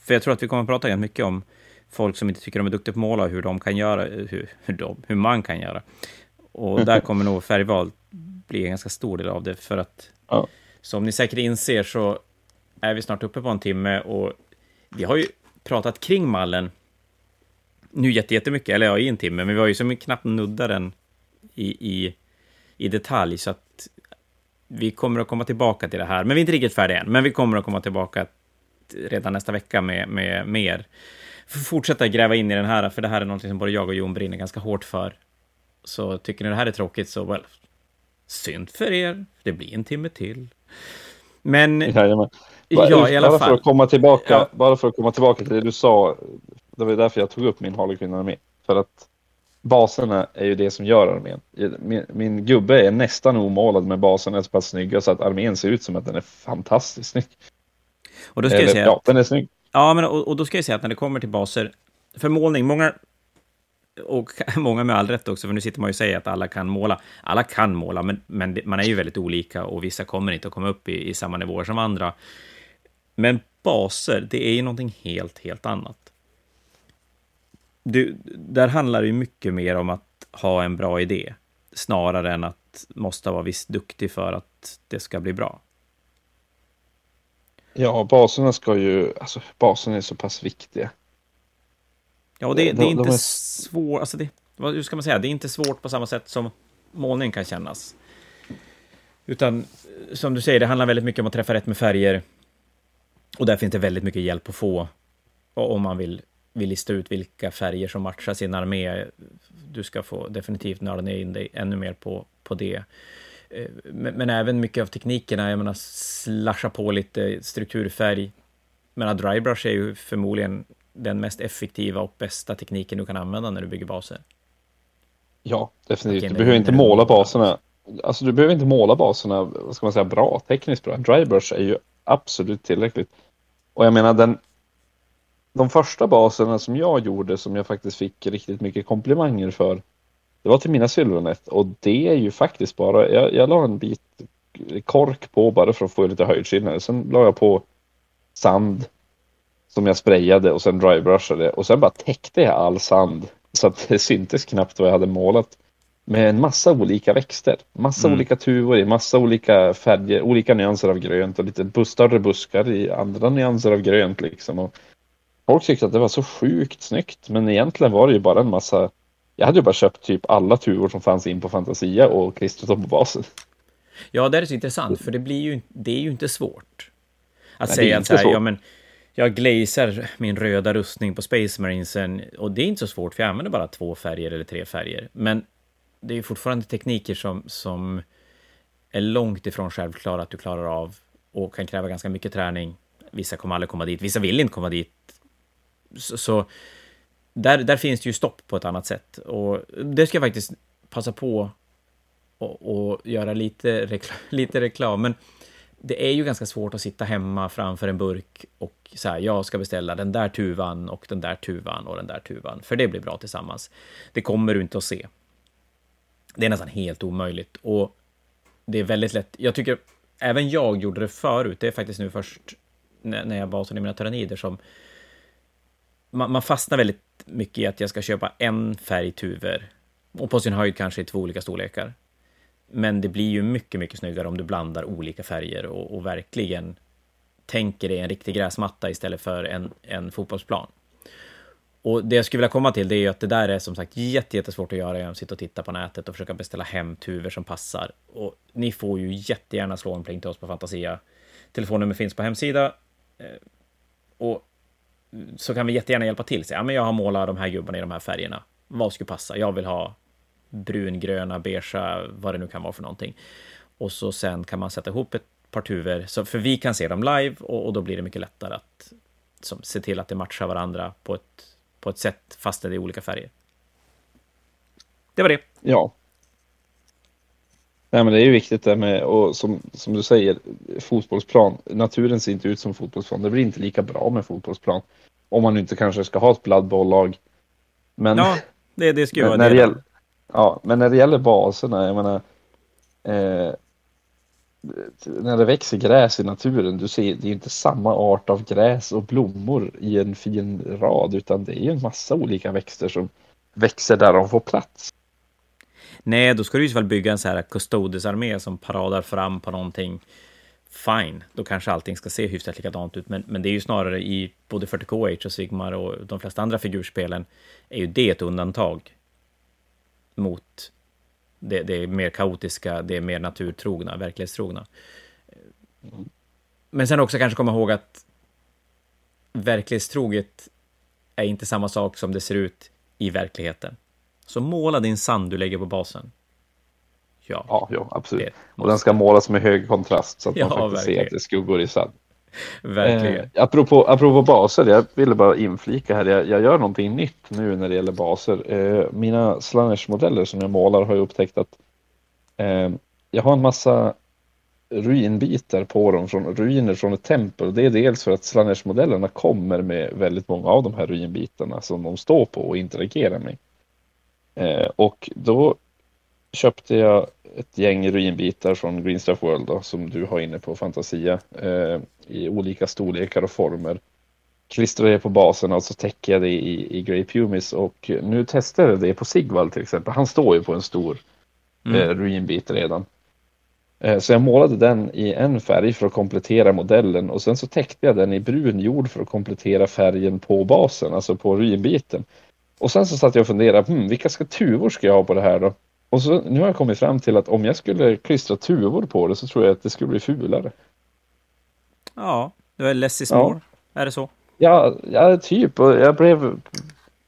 För jag tror att vi kommer att prata ganska mycket om folk som inte tycker de är duktiga på att måla, hur de kan göra, hur, hur, de, hur man kan göra. Och där kommer nog färgval bli en ganska stor del av det, för att ja. som ni säkert inser så är vi snart uppe på en timme och vi har ju pratat kring mallen nu jättemycket, eller ja, i en timme, men vi har ju som knappt nuddat den i, i, i detalj, så att vi kommer att komma tillbaka till det här. Men vi är inte riktigt färdiga än, men vi kommer att komma tillbaka redan nästa vecka med, med mer. Fortsätta gräva in i den här, för det här är något som både jag och Jon brinner ganska hårt för. Så tycker ni det här är tråkigt så, well, synd för er. Det blir en timme till. Men, Jajamän. ja, i alla bara fall. För att komma tillbaka, ja. Bara för att komma tillbaka till det du sa, det var därför jag tog upp min Harlequin-armé. För att baserna är ju det som gör armén. Min, min gubbe är nästan omålad, men baserna är så pass snygga så att armén ser ut som att den är fantastiskt snygg. Och då ska Eller, jag säga ja, den är snygg. Ja, men och, och, då ska jag säga att när det kommer till baser, för målning, många, och *laughs* många med all rätt också, för nu sitter man ju och säger att alla kan måla. Alla kan måla, men, men man är ju väldigt olika och vissa kommer inte att komma upp i, i samma nivåer som andra. Men baser, det är ju någonting helt, helt annat. Du, där handlar det ju mycket mer om att ha en bra idé, snarare än att måste vara visst duktig för att det ska bli bra. Ja, baserna ska ju, alltså baserna är så pass viktiga. Ja, och det, det är inte svårt, alltså det, hur ska man säga, det är inte svårt på samma sätt som målning kan kännas. Utan som du säger, det handlar väldigt mycket om att träffa rätt med färger. Och där finns det väldigt mycket hjälp att få om man vill, vill lista ut vilka färger som matchar sin armé. Du ska få definitivt nörda in dig ännu mer på, på det. Eh, men, men, även mycket av teknikerna, jag menar slasha på lite strukturfärg. Men drybrush är ju förmodligen den mest effektiva och bästa tekniken du kan använda när du bygger baser. Ja, definitivt. Du behöver inte måla baserna. Alltså du behöver inte måla baserna, vad ska man säga, bra, tekniskt bra. Drybrush är ju absolut tillräckligt. Och jag menar den, de första baserna som jag gjorde som jag faktiskt fick riktigt mycket komplimanger för. Det var till mina Sylvanet och det är ju faktiskt bara, jag, jag la en bit kork på bara för att få lite höjdskillnad. Sen la jag på sand som jag sprayade och sen drybrushade och sen bara täckte jag all sand så att det syntes knappt vad jag hade målat. Med en massa olika växter, massa mm. olika tuvor i, massa olika färger, olika nyanser av grönt och lite större buskar i andra nyanser av grönt liksom. Och folk tyckte att det var så sjukt snyggt men egentligen var det ju bara en massa jag hade ju bara köpt typ alla tuvor som fanns in på Fantasia och klistrat dem på basen. Ja, det är så intressant, för det, blir ju, det är ju inte svårt. Att Nej, säga att så här, ja men jag glazar min röda rustning på Space Marinesen och det är inte så svårt för jag använder bara två färger eller tre färger. Men det är fortfarande tekniker som, som är långt ifrån självklara att du klarar av och kan kräva ganska mycket träning. Vissa kommer aldrig komma dit, vissa vill inte komma dit. Så, så där, där finns det ju stopp på ett annat sätt och det ska jag faktiskt passa på och, göra lite, reklam, *laughs* lite reklam. Men det är ju ganska svårt att sitta hemma framför en burk och säga jag ska beställa den där tuvan och den där tuvan och den där tuvan, för det blir bra tillsammans. Det kommer du inte att se. Det är nästan helt omöjligt och det är väldigt lätt. Jag tycker även jag gjorde det förut. Det är faktiskt nu först när jag basade i mina tyrannider som man, man fastnar väldigt mycket i att jag ska köpa en färg tuvor och på sin höjd kanske i två olika storlekar. Men det blir ju mycket, mycket snyggare om du blandar olika färger och, och verkligen tänker dig en riktig gräsmatta istället för en, en fotbollsplan. Och det jag skulle vilja komma till det är ju att det där är som sagt jättesvårt att göra genom att sitta och titta på nätet och försöka beställa hem tuvor som passar. Och ni får ju jättegärna slå en pling till oss på Fantasia. Telefonnummer finns på hemsida. Eh, och så kan vi jättegärna hjälpa till. Säga, ja, men jag har målat de här gubbarna i de här färgerna. Vad skulle passa? Jag vill ha brungröna, beigea, vad det nu kan vara för någonting. Och så sen kan man sätta ihop ett par tuvor, så, för vi kan se dem live och, och då blir det mycket lättare att som, se till att det matchar varandra på ett, på ett sätt fast det är olika färger. Det var det. Ja. Nej, men det är ju viktigt det med, och som, som du säger, fotbollsplan. Naturen ser inte ut som fotbollsplan. Det blir inte lika bra med fotbollsplan. Om man inte kanske ska ha ett bladbollag. Men, ja, det, det ska ju vara när det. Gäller, Ja, men när det gäller baserna, jag menar eh, när det växer gräs i naturen, du ser, det är inte samma art av gräs och blommor i en fin rad, utan det är en massa olika växter som växer där de får plats. Nej, då ska du i så fall bygga en så här custodes-armé som paradar fram på någonting. Fine, då kanske allting ska se hyfsat likadant ut, men, men det är ju snarare i både 40K, och Sigmar och de flesta andra figurspelen är ju det ett undantag mot det, det mer kaotiska, det mer naturtrogna, verklighetstrogna. Men sen också kanske komma ihåg att verklighetstroget är inte samma sak som det ser ut i verkligheten. Så måla din sand du lägger på basen. Ja, ja, ja absolut. Och den ska målas med hög kontrast så att ja, man faktiskt verkligen. ser att det är skuggor i sand. *laughs* Verkligen. Eh, apropå, apropå baser, jag ville bara inflika här. Jag, jag gör någonting nytt nu när det gäller baser. Eh, mina Slanners-modeller som jag målar har jag upptäckt att eh, jag har en massa ruinbitar på dem från ruiner från ett tempel. Det är dels för att Slanners-modellerna kommer med väldigt många av de här ruinbitarna som de står på och interagerar med. Eh, och då köpte jag ett gäng ruinbitar från Greenstuff World då, som du har inne på Fantasia eh, i olika storlekar och former. Klistrade det på basen och så täcker jag det i, i Grey Pumis och nu testade jag det på Sigvald till exempel. Han står ju på en stor mm. eh, ruinbit redan. Eh, så jag målade den i en färg för att komplettera modellen och sen så täckte jag den i brun jord för att komplettera färgen på basen, alltså på ruinbiten. Och sen så satt jag och funderade, hmm, vilka ska tuvor ska jag ha på det här då? Och så nu har jag kommit fram till att om jag skulle klistra tuvor på det så tror jag att det skulle bli fulare. Ja, det var less is more. Ja. Är det så? Ja, ja, typ. Och jag blev,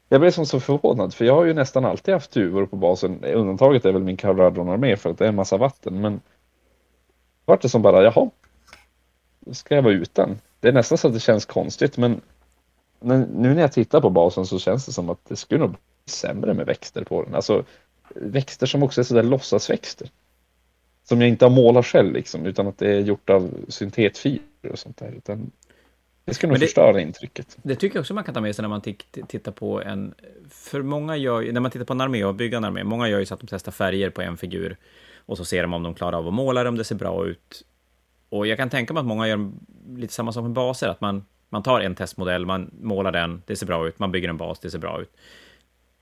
jag blev som så förvånad för jag har ju nästan alltid haft tuvor på basen. Undantaget är väl min Caradron Armé för att det är en massa vatten. Men vart det som bara, jaha, ska jag vara utan? Det är nästan så att det känns konstigt men nu när jag tittar på basen så känns det som att det skulle nog bli sämre med växter på den. Alltså växter som också är sådär låtsasväxter. Som jag inte har målat själv liksom, utan att det är gjort av syntetfibrer och sånt där. Utan det ska nog det, förstöra intrycket. Det tycker jag också man kan ta med sig när man tittar på en... För många gör när man tittar på en armé och bygger en armé, många gör ju så att de testar färger på en figur och så ser de om de klarar av att måla det, om det ser bra ut. Och jag kan tänka mig att många gör lite samma sak med baser, att man, man tar en testmodell, man målar den, det ser bra ut, man bygger en bas, det ser bra ut.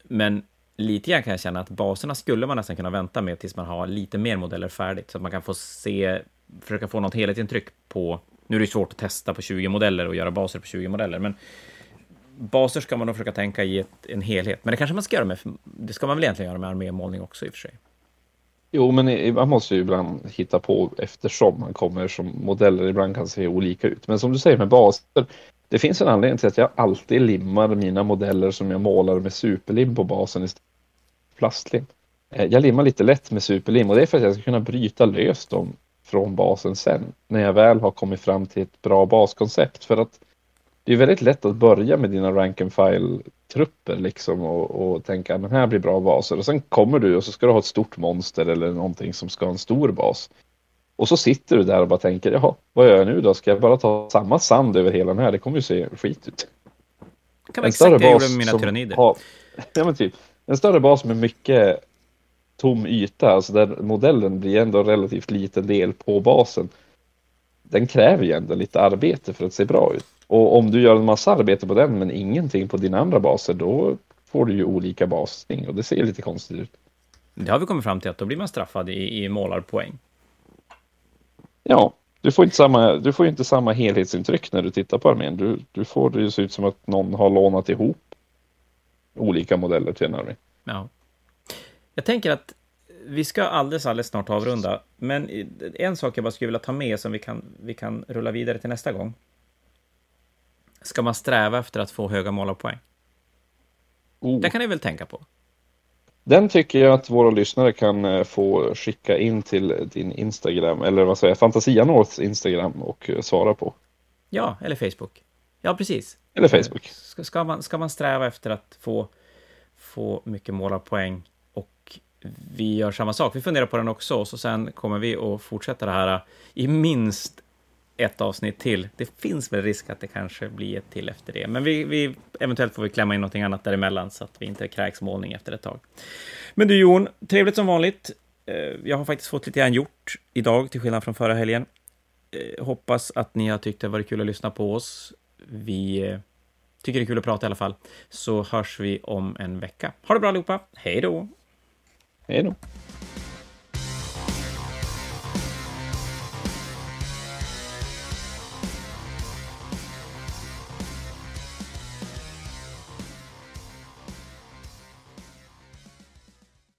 Men lite grann kan jag känna att baserna skulle man nästan kunna vänta med tills man har lite mer modeller färdigt, så att man kan få se, försöka få något helhetsintryck på nu är det svårt att testa på 20 modeller och göra baser på 20 modeller, men baser ska man nog försöka tänka i ett, en helhet. Men det kanske man ska göra med, det ska man väl egentligen göra med armémålning också i och för sig. Jo, men man måste ju ibland hitta på eftersom man kommer som modeller ibland kan se olika ut. Men som du säger med baser, det finns en anledning till att jag alltid limmar mina modeller som jag målar med superlim på basen istället plastlim. Eh, jag limmar lite lätt med superlim och det är för att jag ska kunna bryta lös dem från basen sen när jag väl har kommit fram till ett bra baskoncept. För att det är väldigt lätt att börja med dina rank and file trupper liksom och, och tänka men här blir bra baser och sen kommer du och så ska du ha ett stort monster eller någonting som ska ha en stor bas. Och så sitter du där och bara tänker jaha, vad gör jag nu då? Ska jag bara ta samma sand över hela den här? Det kommer ju se skit ut. Det kan vara exakt det jag gjorde med mina tyrannider. Har, *laughs* ja men typ, en större bas med mycket tom yta, alltså där modellen blir ändå relativt liten del på basen. Den kräver ju ändå lite arbete för att se bra ut. Och om du gör en massa arbete på den men ingenting på dina andra baser, då får du ju olika basning och det ser lite konstigt ut. Det har vi kommit fram till att då blir man straffad i, i målarpoäng. Ja, du får, inte samma, du får inte samma helhetsintryck när du tittar på armén. Du, du får det ju se ut som att någon har lånat ihop olika modeller till en armé. Ja. Jag tänker att vi ska alldeles, alldeles snart avrunda, men en sak jag bara skulle vilja ta med som vi kan, vi kan rulla vidare till nästa gång. Ska man sträva efter att få höga målarpoäng? Oh. Det kan ni väl tänka på? Den tycker jag att våra lyssnare kan eh, få skicka in till din Instagram, eller vad säger jag, Fantasia Norths Instagram och eh, svara på. Ja, eller Facebook. Ja, precis. Eller Facebook. Ska, ska, man, ska man sträva efter att få, få mycket målarpoäng vi gör samma sak. Vi funderar på den också, och så sen kommer vi att fortsätta det här i minst ett avsnitt till. Det finns väl risk att det kanske blir ett till efter det, men vi, vi eventuellt får vi klämma in någonting annat däremellan så att vi inte kräks målning efter ett tag. Men du Jon, trevligt som vanligt. Eh, jag har faktiskt fått lite grann gjort idag, till skillnad från förra helgen. Eh, hoppas att ni har tyckt det varit kul att lyssna på oss. Vi eh, tycker det är kul att prata i alla fall. Så hörs vi om en vecka. Ha det bra allihopa. Hej då! Hej då!